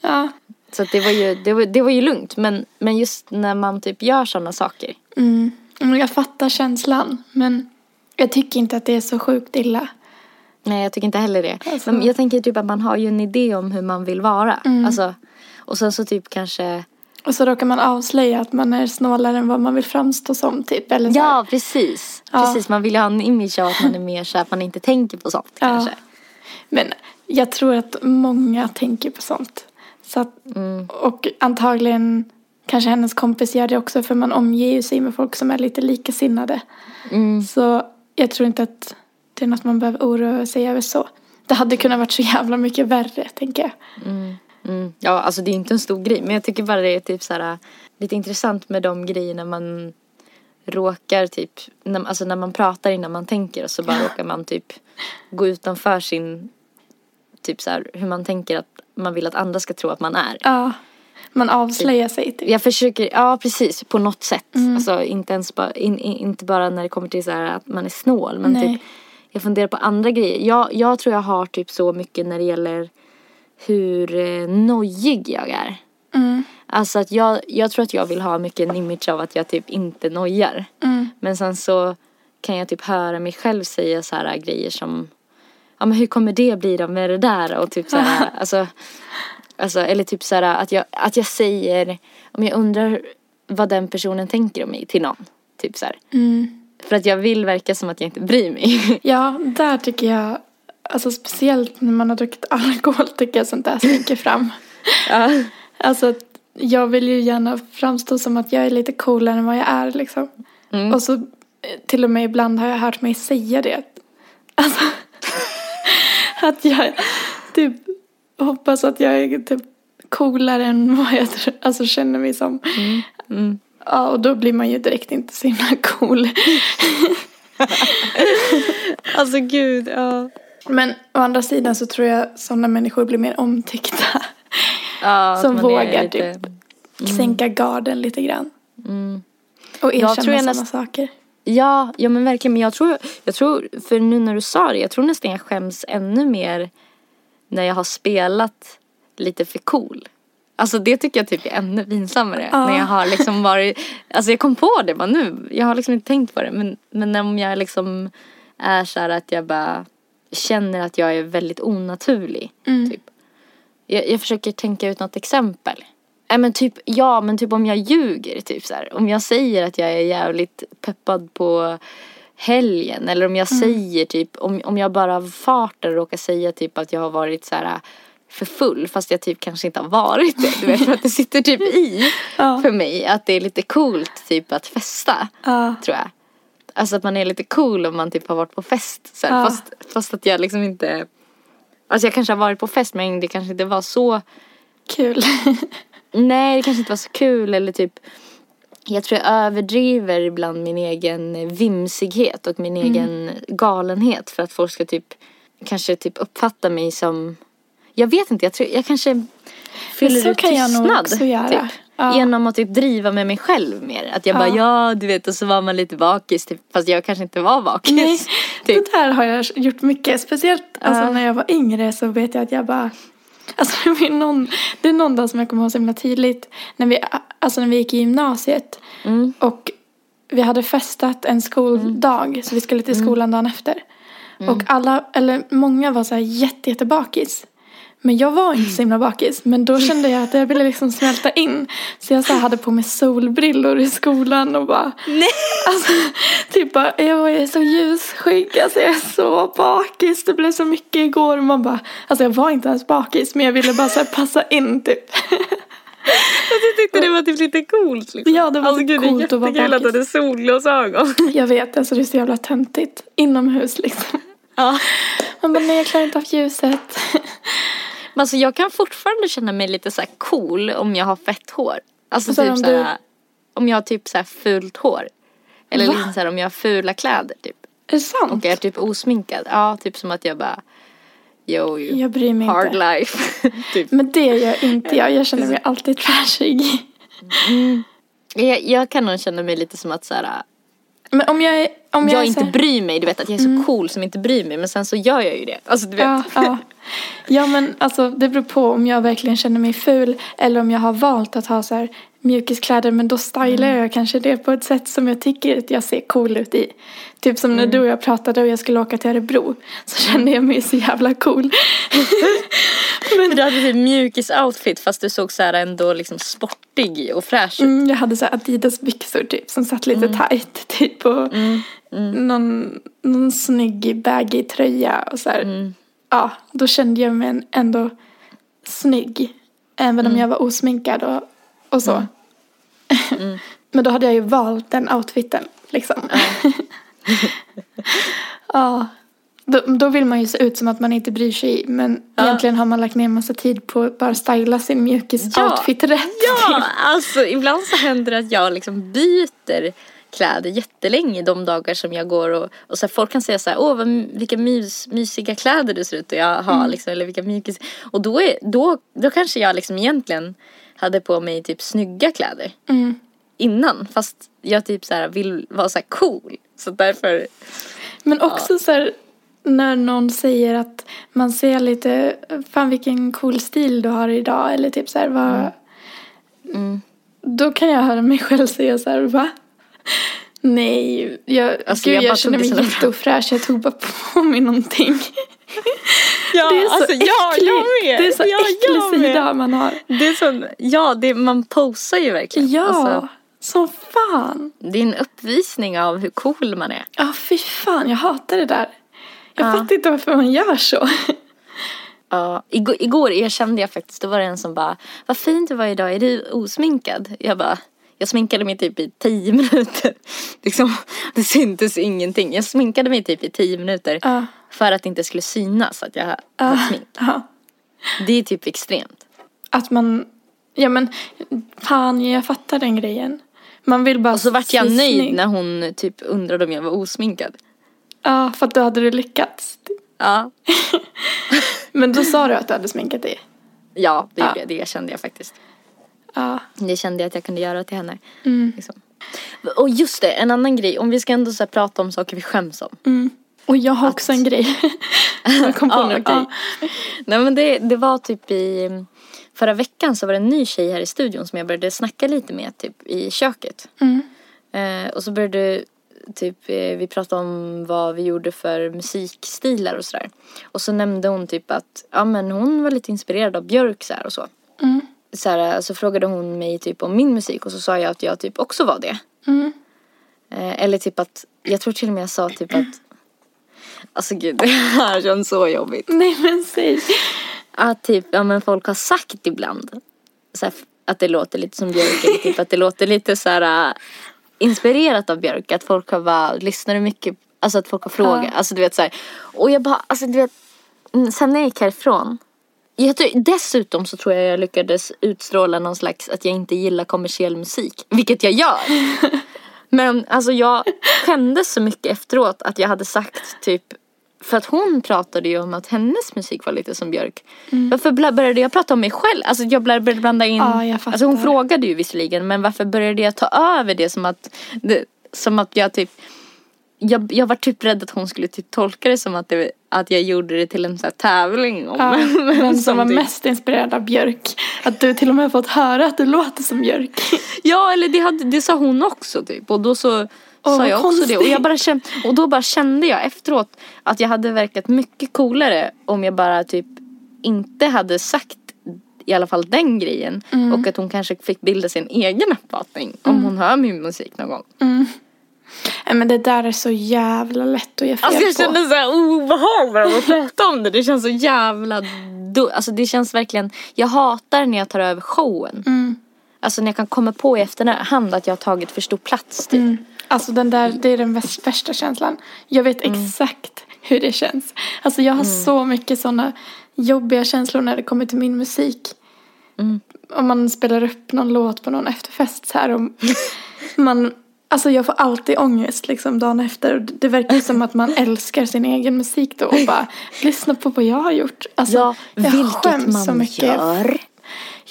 Ja. Så det var ju, det var, det var ju lugnt. Men, men just när man typ gör sådana saker. Mm. Men Jag fattar känslan. Men jag tycker inte att det är så sjukt illa. Nej, jag tycker inte heller det. Alltså- Men jag tänker typ att man har ju en idé om hur man vill vara. Alltså, och sen så typ kanske... Och så råkar man avslöja att man är snålare än vad man vill framstå som typ. Eller så här. Ja, precis. Ja. Precis, man vill ju ha en image av att man är mer så att man inte tänker på sånt Ja. kanske. Men jag tror att många tänker på sånt. Så att, Och antagligen kanske hennes kompis gör det också för man omger ju sig med folk som är lite likasinnade. Mm. Så jag tror inte att det är något man behöver oroa sig över så. Det hade kunnat varit så jävla mycket värre, tänker jag. Mm. Ja, alltså det är inte en stor grej. Men jag tycker bara det är typ så här, lite intressant med de grejerna man råkar typ, när, alltså när man pratar innan man tänker så bara råkar man typ gå utanför sin, typ så här, hur man tänker att man vill att andra ska tro att man är. Ja, man avslöjar sig typ. Jag försöker, ja precis, på något sätt. Alltså inte ens bara, in, in, inte bara när det kommer till så här att man är snål. Men Nej. typ, jag funderar på andra grejer. Jag, jag tror jag har typ så mycket när det gäller hur eh, nojig jag är. Mm. Alltså att jag, jag tror att jag vill ha mycket en image av att jag typ inte nojar. Mm. Men sen så kan jag typ höra mig själv säga så här grejer som Ja men hur kommer det bli då med det där och typ så här, alltså, alltså eller typ så här att jag, att jag säger om jag undrar vad den personen tänker om mig till någon. Typ så här. Mm. För att jag vill verka som att jag inte bryr mig. Ja, där tycker jag, alltså speciellt när man har druckit alkohol tycker jag sånt där slinker fram. ja. Alltså jag vill ju gärna framstå som att jag är lite coolare än vad jag är liksom. Mm. Och så till och med ibland har jag hört mig säga det. Alltså, att jag typ hoppas att jag är typ coolare än vad jag alltså känner mig som. Mm. Ja, och då blir man ju direkt inte så himla cool. Alltså gud, ja. Men å andra sidan så tror jag sådana människor blir mer omtyckta. ja Som vågar lite- typ sänka garden lite grann. Mm. Och erkänna sådana näst- saker. Ja, ja men verkligen. Men jag tror, jag tror, för nu när du sa det, jag tror nästan jag skäms ännu mer när jag har spelat lite för cool. Alltså det tycker jag typ är ännu pinsammare. Ja. När jag har liksom varit, alltså jag kom på det bara nu. Jag har liksom inte tänkt på det. Men, men om jag liksom är så här att jag bara känner att jag är väldigt onaturlig. Mm. Typ. Jag, jag försöker tänka ut något exempel. Nej men typ, ja men typ om jag ljuger typ så här. Om jag säger att jag är jävligt peppad på helgen. Eller om jag Mm. säger typ, om, om jag bara av farten råkar säga typ att jag har varit så här för full fast jag typ kanske inte har varit det. Du vet för att det sitter typ i Ja. för mig att det är lite coolt typ att festa. Ja. Tror jag. Alltså att man är lite cool om man typ har varit på fest. Så här, Ja. fast, fast att jag liksom inte Alltså jag kanske har varit på fest men det kanske inte var så Kul. Nej det kanske inte var så kul eller typ Jag tror jag överdriver ibland min egen vimsighet och min Mm. egen galenhet för att folk ska typ Kanske typ uppfatta mig som Jag vet inte, jag tror jag kanske Fyller så ut kan jag nog tystnad typ, Ja. Genom att typ driva med mig själv mer Att jag bara Ja. ja du vet och så var man lite bakis typ, Fast jag kanske inte var bakis Nej, typ. det där har jag gjort mycket. Speciellt alltså, Ja. när jag var yngre så vet jag att jag bara Alltså det, är någon, det är någon dag som jag kommer ihåg så himla tydligt. När vi, alltså när vi gick i gymnasiet. Mm. Och vi hade festat en skoldag. Så vi skulle till skolan dagen efter. Mm. Och alla, eller många var så här jätte, jätte bakis. Men jag var inte så himla bakis. Men då kände jag att jag ville liksom smälta in. Så jag så hade på mig solbrillor i skolan och bara. Nej. Alltså, typ bara, jag är så ljusskygg, alltså jag är så bakis, det blev så mycket igår. Och man bara, alltså jag var inte ens bakis men jag ville bara så passa in typ. Jag tyckte det var typ lite coolt liksom. Ja, det var alltså, så gud, det är coolt att vara jättekul att du bakis. hade solglasögon. Jag vet, alltså det är så jävla töntigt. Inomhus liksom. Ja. Man bara, nej jag klarar inte av ljuset. Men alltså jag kan fortfarande känna mig lite så här cool om jag har fett hår. Alltså typ om så här, om jag har typ så här fult hår. Eller Va? liksom så här om jag har fula kläder typ. Är det sant? Och jag är typ osminkad. Ja, typ som att jag bara, yo Jag bryr mig hard inte. life. typ. Men det gör inte jag, jag känner mig alltid trashig. jag, jag kan nog känna mig lite som att så här, Men om jag är, om jag, jag inte här- bryr mig. Du vet att jag är så cool som inte bryr mig. Men sen så gör jag ju det. Alltså du vet. Ja, ja. ja men alltså det beror på om jag verkligen känner mig ful eller om jag har valt att ha så här mjukiskläder men då stylar Mm. jag kanske det på ett sätt som jag tycker att jag ser cool ut i. Typ som Mm. när du och jag pratade och jag skulle åka till Örebro så kände jag mig så jävla cool. Men du hade typ mjukis-outfit fast du såg så här ändå liksom sportig och fräsch ut. Mm, jag hade så här Adidas byxor typ som satt lite tight typ och Mm. Någon, någon snygg baggy tröja och så. Mm. Ja, då kände jag mig ändå snygg. Även Mm. om jag var osminkad och, och så. Men då hade jag ju valt den outfiten liksom. ja. Då, då vill man ju se ut som att man inte bryr sig men Ja. egentligen har man lagt ner massa tid på att bara styla sin mjukis-outfit rätt. Ja, alltså ibland så händer det att jag liksom byter kläder jättelänge de dagar som jag går och, och så här, folk kan säga så här, åh vad, vilka mys, mysiga kläder du ser ut att ha liksom, eller vilka mjukis. Och då, är, då, då kanske jag liksom egentligen hade på mig typ snygga kläder Mm. innan fast jag typ så här vill vara så cool. Så därför, Men också så här, när någon säger att man ser lite, fan vilken cool stil du har idag eller typ så här, vad, mm. då kan jag höra mig själv säga så här, va? Nej, jag, Alltså, gud, jag jag, känner mig jätteofräsch, jag tog bara på mig någonting. Ja, det är så alltså, äckligt, ja, jag med. det är så ja, äcklig sida man har. Det är sån, ja, det, man posar ju verkligen. Ja, Alltså, som fan. det är en uppvisning av hur cool man är. Ja, fy fan, jag hatar det där. Jag Ja. fattar inte varför man gör så. Ja, igår, igår erkände jag faktiskt, då var det en som bara, vad fint du var idag, är du osminkad? Jag bara, jag sminkade mig typ i tio minuter. Liksom, det syntes ingenting. Jag sminkade mig typ i tio minuter. Ja. För att det inte skulle synas att jag Ah, haft smink. ja. Det är typ extremt. Att man, ja men fan jag fattar den grejen. Man vill bara Och så vart jag nöjd snygg. när hon typ undrade om jag var osminkad. Ja, för att då hade du lyckats. Ja. Men då sa du att du hade sminkat dig. Ja, det, Ja. jag. det kände jag faktiskt. Ja. Det kände jag att jag kunde göra till henne. Mm. Liksom. Och just det, en annan grej. Om vi ska ändå så prata om saker vi skäms om. Mm. Och jag har också en grej. jag kom på Ja, nu. Ja. Nej men det, det var typ i Förra veckan så var det en ny tjej här i studion som jag började snacka lite med typ i köket. Mm. Eh, och så började typ eh, vi prata om vad vi gjorde för musikstilar och sådär. Och så nämnde hon typ att ja men hon var lite inspirerad av Björk så här och så. Mm. Så, här, så frågade hon mig typ om min musik och så sa jag att jag typ också var det. Mm. Eh, eller typ att, jag tror till och med jag sa typ att Alltså gud det här känns så jobbigt. Nej men säg. Att typ, ja men folk har sagt ibland så här, att det låter lite som Björk eller typ att det låter lite så här äh, inspirerat av Björk. Att folk har bara, lyssnar du mycket, alltså att folk har frågat, Ja. alltså du vet så här. Och jag bara, alltså du vet, mm, sen när jag gick härifrån. Jag tror, dessutom så tror jag jag lyckades utstråla någon slags att jag inte gillar kommersiell musik. Vilket jag gör. Men alltså jag skämdes så mycket efteråt att jag hade sagt typ för att hon pratade ju om att hennes musik var lite som Björk. Varför bla- började jag prata om mig själv? Alltså jag började blanda in. Ja, jag fattar. alltså hon frågade ju visserligen men varför började jag ta över det som att, det, som att jag typ jag, jag var typ rädd att hon skulle typ tolka det som att, det, att jag gjorde det till en här tävling om Ja, vem som var typ- mest inspirerad av Björk. Att du till och med fått höra att du låter som Björk. Ja eller det, hade, det sa hon också typ och då så sa vad jag också det och, konstigt. jag bara kände, och då bara kände jag efteråt att jag hade verkat mycket coolare om jag bara typ inte hade sagt i alla fall den grejen Mm. och att hon kanske fick bilda sin egen uppfattning om hon hör min musik någon gång. Nej men det där är så jävla lätt att ge fel Alltså jag på. kände såhär obehagligt av att prata om det. Det känns så jävla du- Alltså det känns verkligen, jag hatar när jag tar över showen. Mm. Alltså när jag kan komma på i efterhand att jag har tagit för stor plats typ. Mm. Alltså den där, det är den värst- värsta känslan. Jag vet Mm. exakt hur det känns. Alltså jag har så mycket sådana jobbiga känslor när det kommer till min musik. Mm. Om man spelar upp någon låt på någon efterfest så här och man, alltså jag får alltid ångest liksom dagen efter. Det verkar som att man älskar sin egen musik då och bara lyssna på vad jag har gjort. Alltså, Ja, jag vilket man så mycket. gör.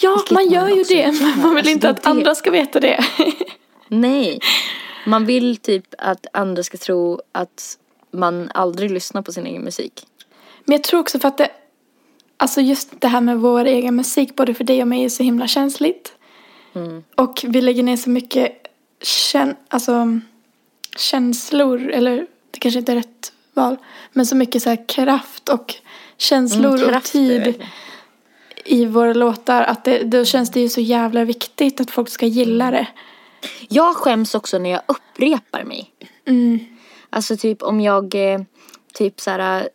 Ja, Vilket man man gör ju också det. gör. Men man vill Alltså, inte att andra ska veta det. Nej. Man vill typ att andra ska tro att man aldrig lyssnar på sin egen musik. Men jag tror också för att det, alltså just det här med vår egen musik, både för dig och mig är så himla känsligt. Mm. Och vi lägger ner så mycket kän, alltså, känslor, eller det kanske inte är rätt val, men så mycket så här kraft och känslor och Mm, kraft är tid i våra låtar. Att det, då känns det ju så jävla viktigt att folk ska gilla det. Jag skäms också när jag upprepar mig. Mm. Alltså typ om jag eh, typ så här,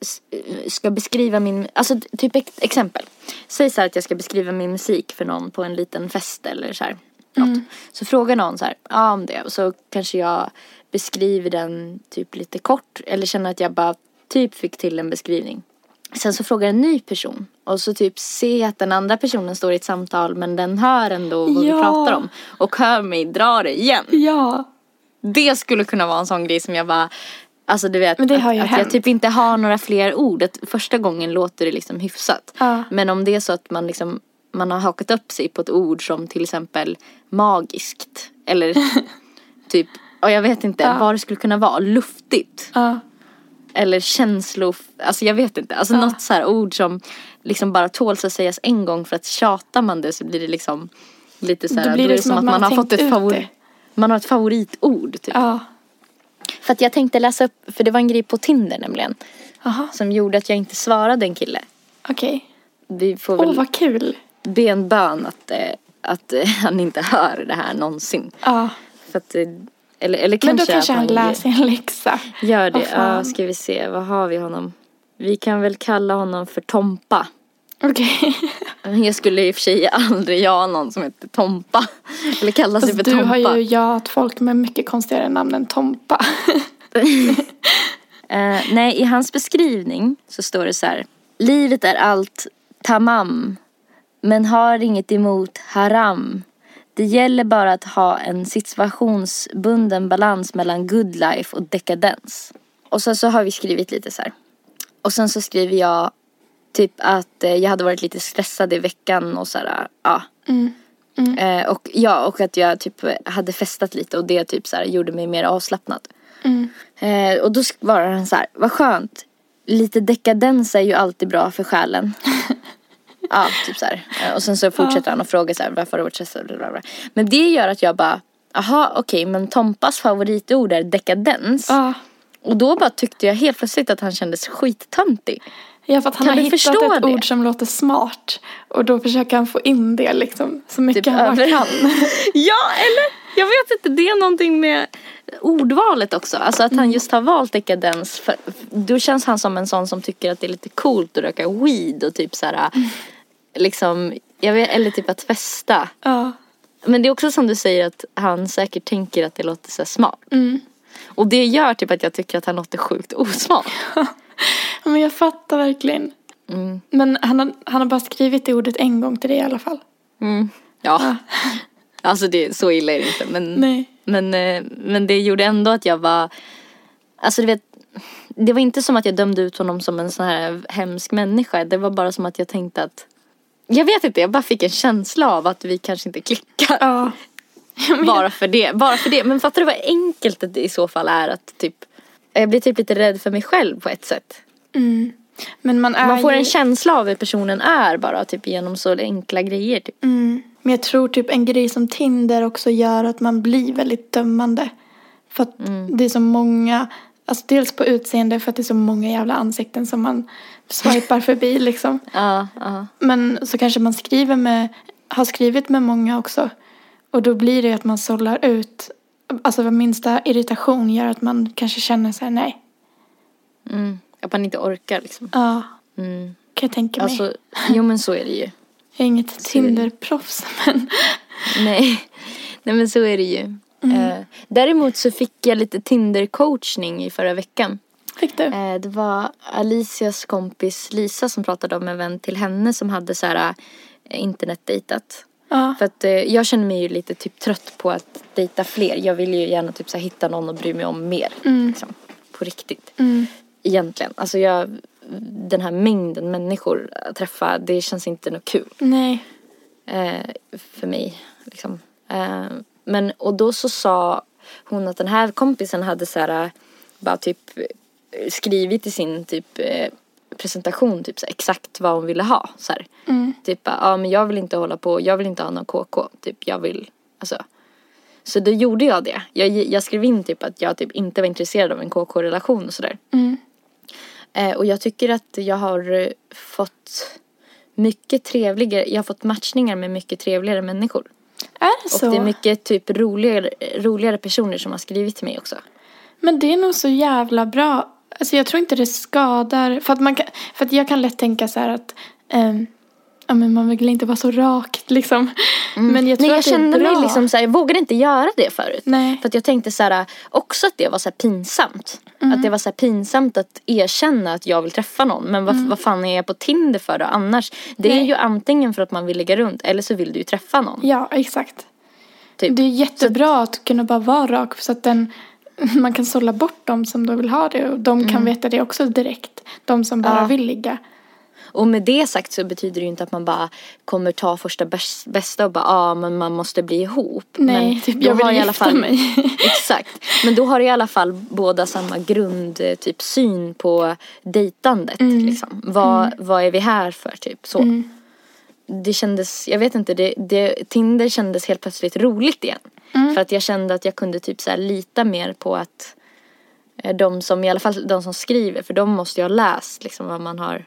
ska beskriva min, alltså typ ex- exempel. Säg så här att jag ska beskriva min musik för någon på en liten fest eller så här. Något. Så frågar någon så här, ja om det och så kanske jag beskriver den typ lite kort eller känner att jag bara typ fick till en beskrivning. Sen så frågar en ny person och så typ ser att den andra personen står i ett samtal men den hör ändå vad vi Ja. pratar om och hör mig dra det igen. Ja. Det skulle kunna vara en sån grej som jag bara Alltså du vet att, att jag typ inte har några fler ord. Att första gången låter det liksom hyfsat. Ja. Men om det är så att man liksom man har hakat upp sig på ett ord som till exempel magiskt. Eller typ, och jag vet inte Ja. vad det skulle kunna vara. Luftigt. Ja. Eller känslo, alltså jag vet inte. Alltså Ja. något så här ord som liksom bara tåls att sägas en gång för att tjatar man det så blir det liksom lite så här. Då blir det som att man har har fått ett favorit. det. Man har ett favoritord typ. Ja. För att jag tänkte läsa upp, för det var en grej på Tinder nämligen. Aha. Som gjorde att jag inte svarade en kille. Okej. Får Åh, väl vad kul. Be en bön att, eh, att eh, han inte hör det här någonsin. Ja. För att, eh, eller, eller Men kanske då kanske att han lär sig en läxa. Gör det. Ja, ska vi se. Vad har vi honom? Vi kan väl kalla honom för Tompa. Okej. Jag skulle i och för sig aldrig göra någon som heter Tompa. Eller kalla sig för du Tompa. har ju jat folk med mycket konstigare namn än Tompa. Eh, nej, i hans beskrivning så står det så här. Livet är allt tamam, men har inget emot haram. Det gäller bara att ha en situationsbunden balans mellan good life och dekadens. Och sen så har vi skrivit lite så här. Och sen så skriver jag typ att eh, jag hade varit lite stressad i veckan och så här, ja. Eh, och ja, och att jag typ hade festat lite och det typ så här gjorde mig mer avslappnad. Eh, och då svarar han så här, vad skönt. Lite dekadens är ju alltid bra för själen. ja, typ så här. Eh, Och sen så fortsätter han och frågar så här, varför har du varit stressad? Men det gör att jag bara, aha okej, men Tompas favoritord är dekadens. Ja. Och då bara tyckte jag helt plötsligt att han kändes skittöntig. Ja, för att han Kan har hittat ett det? ord som låter smart. Och då försöker han få in det liksom så mycket Typ han kan. Ja, eller? Jag vet inte, det är någonting med ordvalet också. Alltså att han just har valt dekadens. För, då känns han som en sån som tycker att det är lite coolt att röka weed och typ så här, liksom, jag vet, eller typ att festa. Ja. Men det är också som du säger att han säkert tänker att det låter så smart. Mm. Och det gör typ att jag tycker att han låter sjukt osmart. Ja, Men jag fattar verkligen. Mm. Men han har, han har bara skrivit det ordet en gång till dig i alla fall. Mm. Ja. Alltså det, så illa är det inte. Men, Nej. men, eh, men det gjorde ändå att jag var, alltså du vet, det var inte som att jag dömde ut honom som en sån här hemsk människa. Det var bara som att jag tänkte att, jag vet inte, jag bara fick en känsla av att vi kanske inte klickar. Ja. Bara för det, bara för det. Men fattar du vad enkelt det i så fall är att typ, jag blir typ lite rädd för mig själv på ett sätt. Mm. Men man Man får ju... en känsla av hur personen är bara typ genom så enkla grejer typ. Mm. Men jag tror typ en grej som Tinder också gör att man blir väldigt dömande. För att Mm. det är så många, alltså dels på utseende för att det är så många jävla ansikten som man swipar förbi liksom. Ja, ja. Men så kanske man skriver med, har skrivit med många också. Och då blir det att man sållar ut, alltså minsta irritation gör att man kanske känner sig nej. Mm. Att man inte orkar liksom. Ja, Mm. kan jag tänka mig. Alltså, jo men så är det ju. jag är inget Tinder-proffs men. Nej. Nej men så är det ju. Eh, däremot så fick jag lite Tinder-coachning i förra veckan. Fick du? Eh, det var Alicias kompis Lisa som pratade om en vän till henne som hade så här eh, internetdejtat. Ja. För att eh, jag känner mig ju lite typ trött på att dejta fler. Jag vill ju gärna typ så här, hitta någon och bry mig om mer. Liksom, på riktigt. Mm. Egentligen. Alltså jag, den här mängden människor att träffa, det känns inte något kul. Nej. eh, för mig. Liksom. Eh, men, och då så sa hon att den här kompisen hade så här, bara typ skrivit i sin typ eh, presentation typ så här, exakt vad hon ville ha. Så. Mm. Typ, ja men jag vill inte hålla på, jag vill inte ha någon KK. Typ, jag vill, alltså. Så då gjorde jag det. Jag, jag skrev in typ att jag typ inte var intresserad av en KK-relation och sådär. Mm. Eh, och jag tycker att jag har eh, fått mycket trevligare, jag har fått matchningar med mycket trevligare människor. Är det så? Och det är mycket typ roligare, roligare personer som har skrivit till mig också. Men det är nog så jävla bra. Alltså jag tror inte det skadar. För att, man kan, för att jag kan lätt tänka så här att ehm, ja, men man vill inte vara så rakt liksom. Men jag tror Nej jag att det är kände bra. mig liksom så här, jag vågade inte göra det förut. Nej. För att jag tänkte så här, också att det var så här pinsamt. Mm. Att det var så här pinsamt att erkänna att jag vill träffa någon. Men vad, vad fan är jag på Tinder för då annars? Det är Mm. Nej. ju antingen för att man vill lägga runt eller så vill du ju träffa någon. Ja, exakt. Typ. Det är jättebra att kunna bara vara rak så att den, man kan sålla bort dem som då vill ha det och de kan veta det också direkt. De som bara Mm. Ja. vill ligga. Och med det sagt så betyder det ju inte att man bara kommer ta första bäs- bästa och bara, ja ah, men man måste bli ihop. Nej, men typ jag vill har i gifta alla fall, mig. Exakt. Men då har i alla fall båda samma grund, eh, typ syn på dejtandet. Mm. Liksom. Vad, vad är vi här för typ så. Det kändes, jag vet inte, det, det, Tinder kändes helt plötsligt roligt igen. Mm. För att jag kände att jag kunde typ så lita mer på att eh, de som, i alla fall de som skriver, för de måste ju ha läst liksom vad man har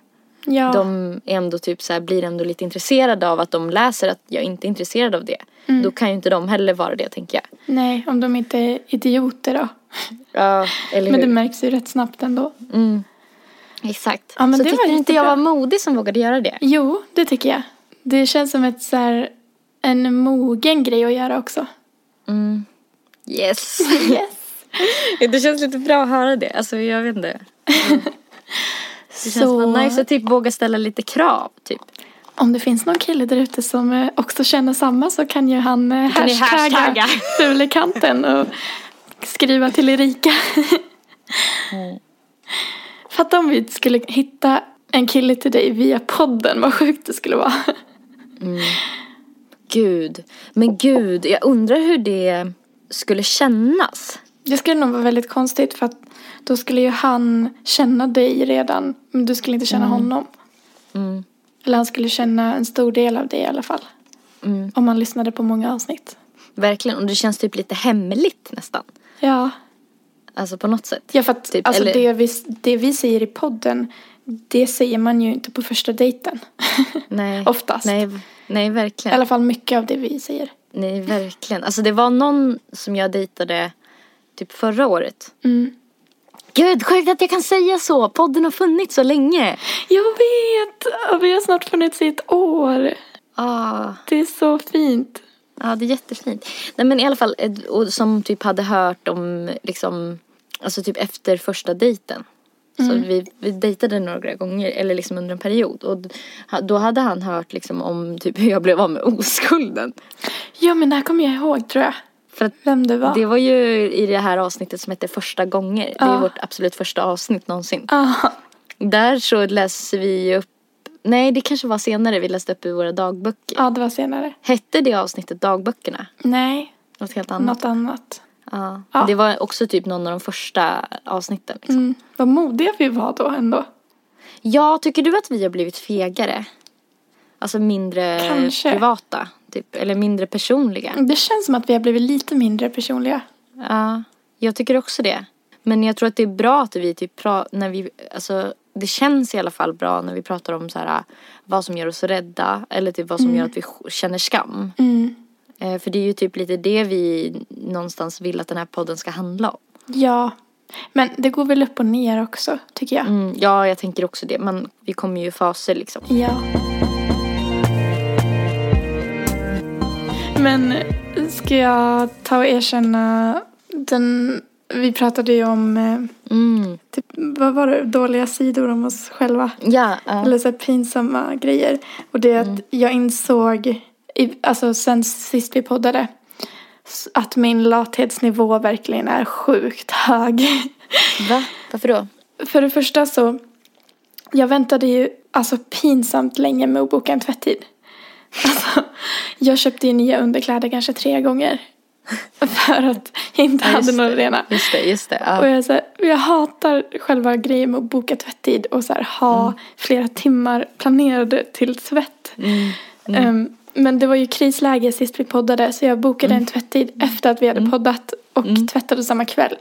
Ja. de är ändå typ så här, blir ändå lite intresserade av att de läser att jag inte är intresserad av det. Mm. Då kan ju inte de heller vara det tänker jag. Nej, om de inte är idioter då. Ja, eller Men det hur? märks ju rätt snabbt ändå. Mm. Exakt. Ja, men så det tyckte var inte jag var modig som vågade göra det. Jo, det tycker jag. Det känns som ett så här, en mogen grej att göra också. Mm. Yes. Yes. det känns lite bra att höra det. Alltså jag vet inte. Det känns så... nice att typ våga ställa lite krav typ. Om det finns någon kille där ute som eh, också känner samma så kan ju han eh, kan hashtagga, hashtagga. Fulekanten och skriva till Erika. mm. Fatta om vi skulle hitta en kille till dig via podden, vad sjukt det skulle vara. Mm. Gud, men gud, jag undrar hur det skulle kännas. Det skulle nog vara väldigt konstigt för att då skulle ju han känna dig redan, men du skulle inte känna mm. honom. Mm. Eller han skulle känna en stor del av dig i alla fall. Mm. Om man lyssnade på många avsnitt. Verkligen, och det känns typ lite hemligt nästan. Ja. Alltså på något sätt. Ja, för att typ, alltså eller... det, vi, det vi säger i podden, det säger man ju inte på första dejten. Nej. Oftast. Nej, nej, verkligen. I alla fall mycket av det vi säger. Nej, verkligen. Alltså det var någon som jag dejtade typ förra året. Mm. Gud, sjukt att jag kan säga så. Podden har funnits så länge. Jag vet! Vi har snart funnits i ett år. Ah. Det är så fint. Ja, det är jättefint. Nej men i alla fall, och som typ hade hört om liksom, alltså typ efter första dejten. Mm. Så vi, vi dejtade några gånger, eller liksom under en period. Och då hade han hört liksom om typ hur jag blev av med oskulden. Ja men det här kommer jag ihåg tror jag. För att Vem det var. Det var ju i det här avsnittet som heter Första gånger. Det är vårt absolut första avsnitt någonsin. Ah. Där så läser vi upp Nej, det kanske var senare vi läste upp i våra dagböcker. Ja, det var senare. Hette det avsnittet dagböckerna? Nej. Något helt annat? Något annat. Ja. ja. Det var också typ någon av de första avsnitten. Liksom. Mm. Vad modiga vi var då ändå. Ja, tycker du att vi har blivit fegare? Alltså mindre Kanske. privata? Typ, eller mindre personliga? Det känns som att vi har blivit lite mindre personliga. Ja, jag tycker också det. Men jag tror att det är bra att vi typ pratar, när vi, alltså det känns i alla fall bra när vi pratar om så här, vad som gör oss rädda eller typ vad som mm. gör att vi känner skam. Mm. Eh, för det är ju typ lite det vi någonstans vill att den här podden ska handla om. Ja, men det går väl upp och ner också tycker jag. Mm, ja, jag tänker också det. Men vi kommer ju i faser liksom. Ja. Men ska jag ta och erkänna den vi pratade ju om, eh, mm. typ, vad var det, dåliga sidor om oss själva. Ja. Uh. Eller så pinsamma grejer. Och det är mm. att jag insåg, alltså sen sist vi poddade, att min lathetsnivå verkligen är sjukt hög. Va? Varför då? För det första så, jag väntade ju alltså pinsamt länge med att boka en tvättid. Alltså, jag köpte ju nya underkläder kanske tre gånger För att jag inte ja, hade några rena. Just det, just det. Ja. Och jag, så här, jag hatar själva grejen med att boka tvättid och så här, ha mm. flera timmar planerade till tvätt. Mm. Mm. Um, men det var ju krisläge sist vi poddade så jag bokade en mm. tvättid efter att vi hade mm. poddat och mm. tvättade samma kväll.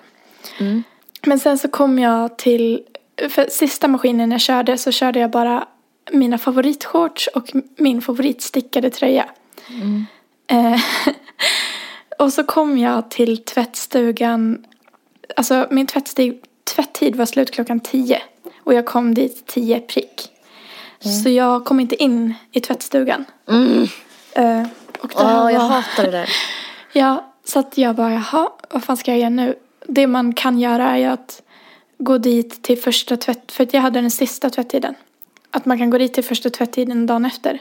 Men sen så kom jag till, för sista maskinen jag körde så körde jag bara mina favoritshorts och min favoritstickade tröja. Uh, Och så kom jag till tvättstugan. Alltså min tvättstig, tvätttid var slut klockan tio. Och jag kom dit tio prick. Mm. Så jag kom inte in i tvättstugan. Mm. Uh, och det oh, var... jag hatar det där. ja, så att jag bara, jaha, vad fan ska jag göra nu? Det man kan göra är att gå dit till första tvätt, för att jag hade den sista tvättiden. Att man kan gå dit till första tvättiden dagen efter.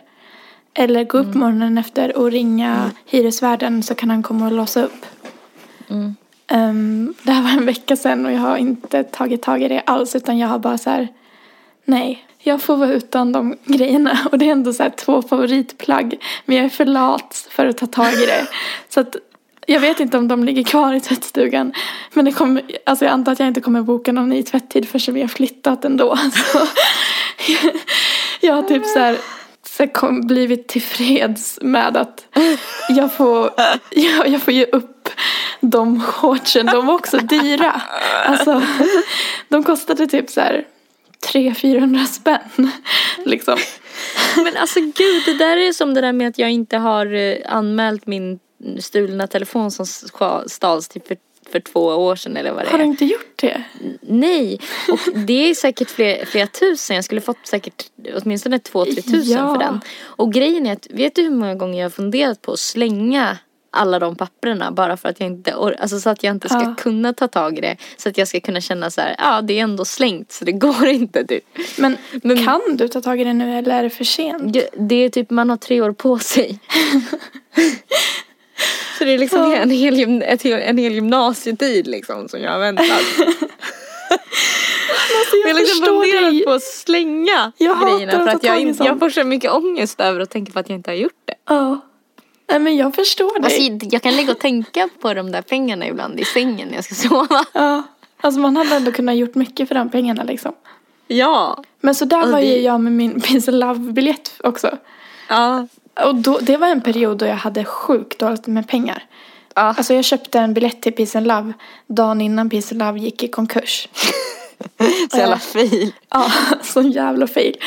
Eller gå upp mm. morgonen efter och ringa mm. hyresvärden så kan han komma och låsa upp. Mm. Um, det här var en vecka sedan och jag har inte tagit tag i det alls utan jag har bara så här, nej, jag får vara utan de grejerna och det är ändå så två favoritplagg men jag är för lat för att ta tag i det. så att jag vet inte om de ligger kvar i tvättstugan men det kommer, alltså jag antar att jag inte kommer boka någon ny tvätttid förrän vi har flyttat ändå. Så jag har typ så här så kom, blivit tillfreds med att jag får, jag, jag får ge upp de shortsen. De var också dyra. Alltså, de kostade typ så här 300-400 spänn. Liksom. Men alltså gud, det där är som det där med att jag inte har eh, anmält min stulna telefon som stals typ för för två år sedan eller vad det är. Har du inte gjort det? Nej, och det är säkert flera, flera tusen. Jag skulle fått säkert åtminstone två, tre tusen ja. för den. Och grejen är att, vet du hur många gånger jag har funderat på att slänga alla de papperna bara för att jag inte or- alltså så att jag inte ska Ja. kunna ta tag i det. Så att jag ska kunna känna så här, ja det är ändå slängt så det går inte typ. Men, Men- kan du ta tag i det nu eller är det för sent? Det- är typ, man har tre år på sig. så det är liksom Ja. en, hel, gym- ett, en hel gymnasietid liksom som jag har väntat. Alltså, Jag har liksom funderat på att slänga Jag grejerna för att att jag, inte, jag får så mycket ångest över att tänka på att jag inte har gjort det. Ja. Nej men jag förstår dig. Alltså, jag kan ligga och tänka på de där pengarna ibland i sängen när jag ska sova. Ja. Alltså man hade ändå kunnat gjort mycket för de pengarna liksom. Ja. Men så där Och var det- ju jag med min Peace Love-biljett också. Ja. Och då, det var en period då jag hade sjukt dåligt med pengar. ja. Alltså jag köpte en biljett till Peace Love dagen innan Peace Love gick i konkurs. Så jävla fil. Ja, sån jävla fail.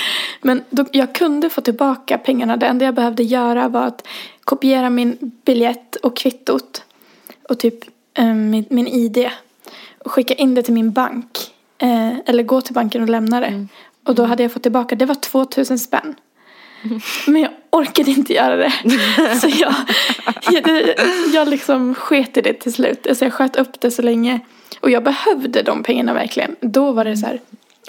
Men då, jag kunde få tillbaka pengarna. Det enda jag behövde göra var att kopiera min biljett och kvittot. Och typ eh, min, min ID. Och skicka in det till min bank. Eh, eller gå till banken och lämna det. Och då hade jag fått tillbaka, det var 2000 spänn. Men jag orkade inte göra det. Så jag, jag, jag liksom sket i det till slut. Alltså jag sköt upp det så länge. Och jag behövde de pengarna verkligen. Då var det så här.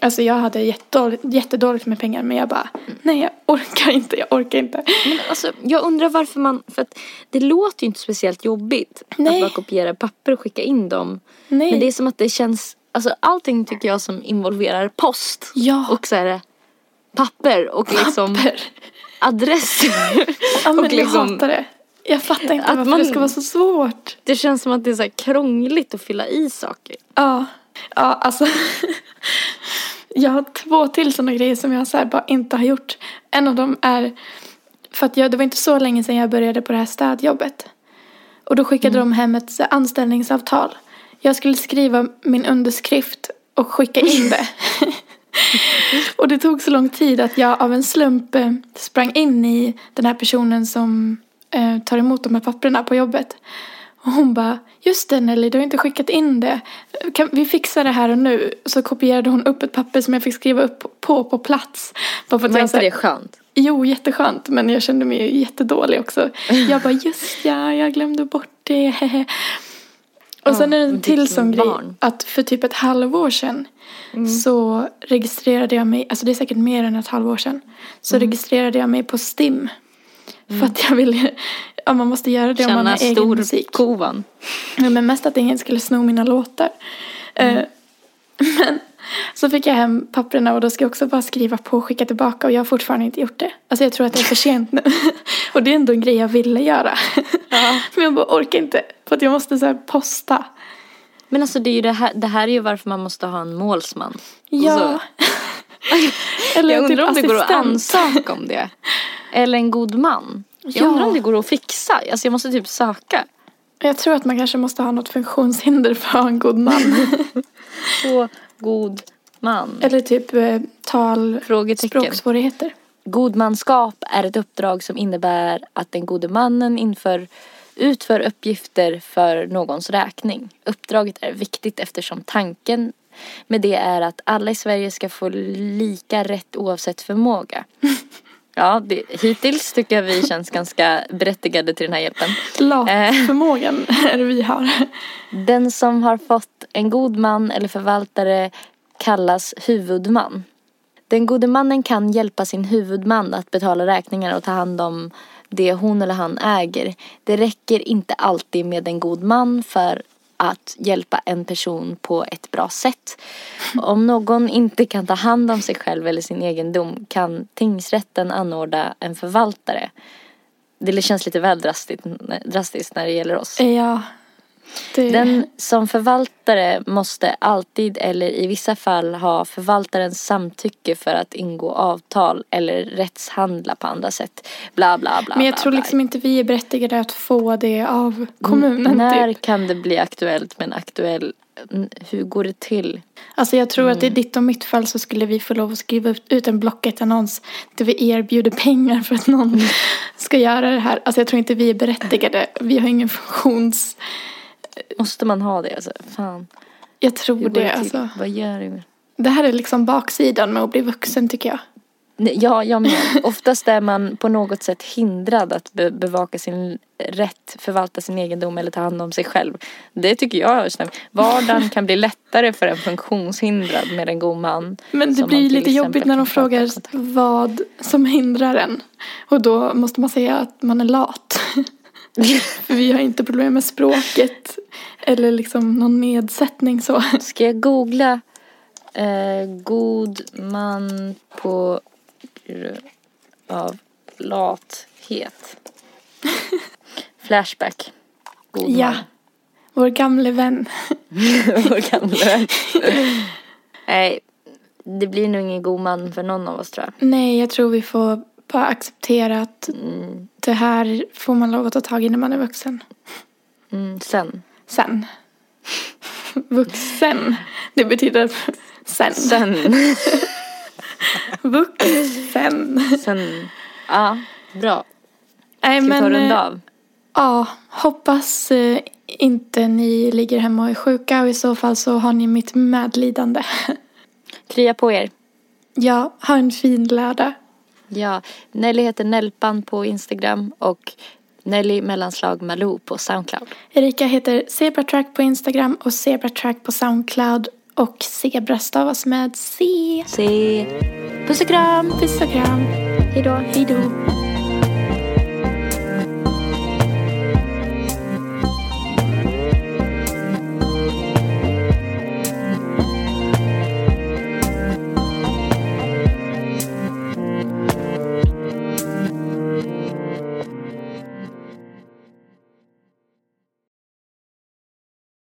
Alltså jag hade jättedåligt, jättedåligt med pengar. Men jag bara, nej jag orkar inte, jag orkar inte. Men alltså, jag undrar varför man, för att det låter ju inte speciellt jobbigt Nej. att bara kopiera papper och skicka in dem. Nej. Men det är som att det känns, alltså allting tycker jag som involverar post. Ja. Och så här, papper och liksom Papper. adresser. Ja men och jag liksom- hatar det. Jag fattar inte Att varför man- det ska vara så svårt. Det känns som att det är så krångligt att fylla i saker. Ja, ja alltså. jag har två till sådana grejer som jag så bara inte har gjort. En av dem är för att jag, det var inte så länge sedan jag började på det här städjobbet. Och då skickade de hem ett anställningsavtal. Jag skulle skriva min underskrift och skicka in det. och det tog så lång tid att jag av en slump eh, sprang in i den här personen som eh, tar emot de här papperna på jobbet. Och hon bara, just det Nelly, du har inte skickat in det. Kan vi fixa det här och nu? Så kopierade hon upp ett papper som jag fick skriva upp på på plats. Bara för att Var inte det skönt? Jo, jätteskönt. Men jag kände mig ju jättedålig också. Jag bara, just ja, jag glömde bort det. Och sen är det en till sån grej. Att för typ ett halvår sedan Mm. så registrerade jag mig, alltså det är säkert mer än ett halvår sedan. Så Mm. registrerade jag mig på STIM. För att jag ville, ja man måste göra det om man Känna har egen musik. kovan. Ja, men mest att ingen skulle sno mina låtar. Mm. Men så fick jag hem papperna och då ska jag också bara skriva på och skicka tillbaka och jag har fortfarande inte gjort det. Alltså jag tror att det är för sent nu. och det är ändå en grej jag ville göra. men jag bara orkar inte. För att jag måste så posta. Men alltså det är ju det här, det här är ju varför man måste ha en målsman. Ja. Eller jag undrar typ om det går att assistent. ansöka om det. Eller en god man. Jag Ja. undrar om det går att fixa. Alltså jag måste typ söka. Jag tror att man kanske måste ha något funktionshinder för att ha en god man. Så god man. Eller typ eh, tal, språksvårigheter. Godmanskap är ett uppdrag som innebär att den gode mannen inför, utför uppgifter för någons räkning. Uppdraget är viktigt eftersom tanken med det är att alla i Sverige ska få lika rätt oavsett förmåga. Ja, det, hittills tycker jag vi känns ganska berättigade till den här hjälpen. Eh. Latförmågan är det vi har. Den som har fått en god man eller förvaltare kallas huvudman. Den gode mannen kan hjälpa sin huvudman att betala räkningar och ta hand om det hon eller han äger. Det räcker inte alltid med en god man för att hjälpa en person på ett bra sätt. Om någon inte kan ta hand om sig själv eller sin egendom kan tingsrätten anordna en förvaltare. Det känns lite väl drastiskt, drastiskt när det gäller oss. Ja. Det... Den som förvaltare måste alltid eller i vissa fall ha förvaltarens samtycke för att ingå avtal eller rättshandla på andra sätt. Bla bla bla. Men jag bla, tror bla. liksom inte vi är berättigade att få det av kommunen. N- När Typ. kan det bli aktuellt med en aktuell... Hur går det till? Alltså jag tror att i Mm. ditt och mitt fall så skulle vi få lov att skriva ut- ut en Blocket-annons där vi erbjuder pengar för att någon ska göra det här. Alltså jag tror inte vi är berättigade. Vi har ingen funktions... Måste man ha det alltså? Fan. Jag tror det. till? Alltså. Vad gör du? Det här är liksom baksidan med att bli vuxen tycker jag. Nej, Ja, jag med. Oftast är man på något sätt hindrad att be- bevaka sin rätt, förvalta sin egendom eller ta hand om sig själv. Det tycker jag. Vardagen kan bli lättare för en funktionshindrad med en god man. Men det blir lite jobbigt när de frågar vad som hindrar en. Och då måste man säga att man är lat. Vi har inte problem med språket. Eller liksom någon nedsättning så. Ska jag googla eh, god man på grund av lathet? Flashback. God Ja. man. Vår gamle vän. Vår gamla vän. Nej, det blir nog ingen god man för någon av oss tror jag. Nej, jag tror vi får bara acceptera att Mm, det här får man lov att ta tag i när man är vuxen. mm, sen. Sen. Vuxen. Det betyder sen. Sen. Vuxen. sen. Ja, bra. Nej, Ska vi ta och runda eh, av? Ja, hoppas eh, inte ni ligger hemma och är sjuka och i så fall så har ni mitt medlidande. Krya på er. Ja, ha en fin lördag. Ja, Nelly heter Nelpan på Instagram och Nelly mellanslag Malou på Soundcloud. Erika heter Zebratrack på Instagram och Zebratrack på Soundcloud och Zebra stavas med C. Se. Puss och kram. Puss och kram. Hej då. Hej då.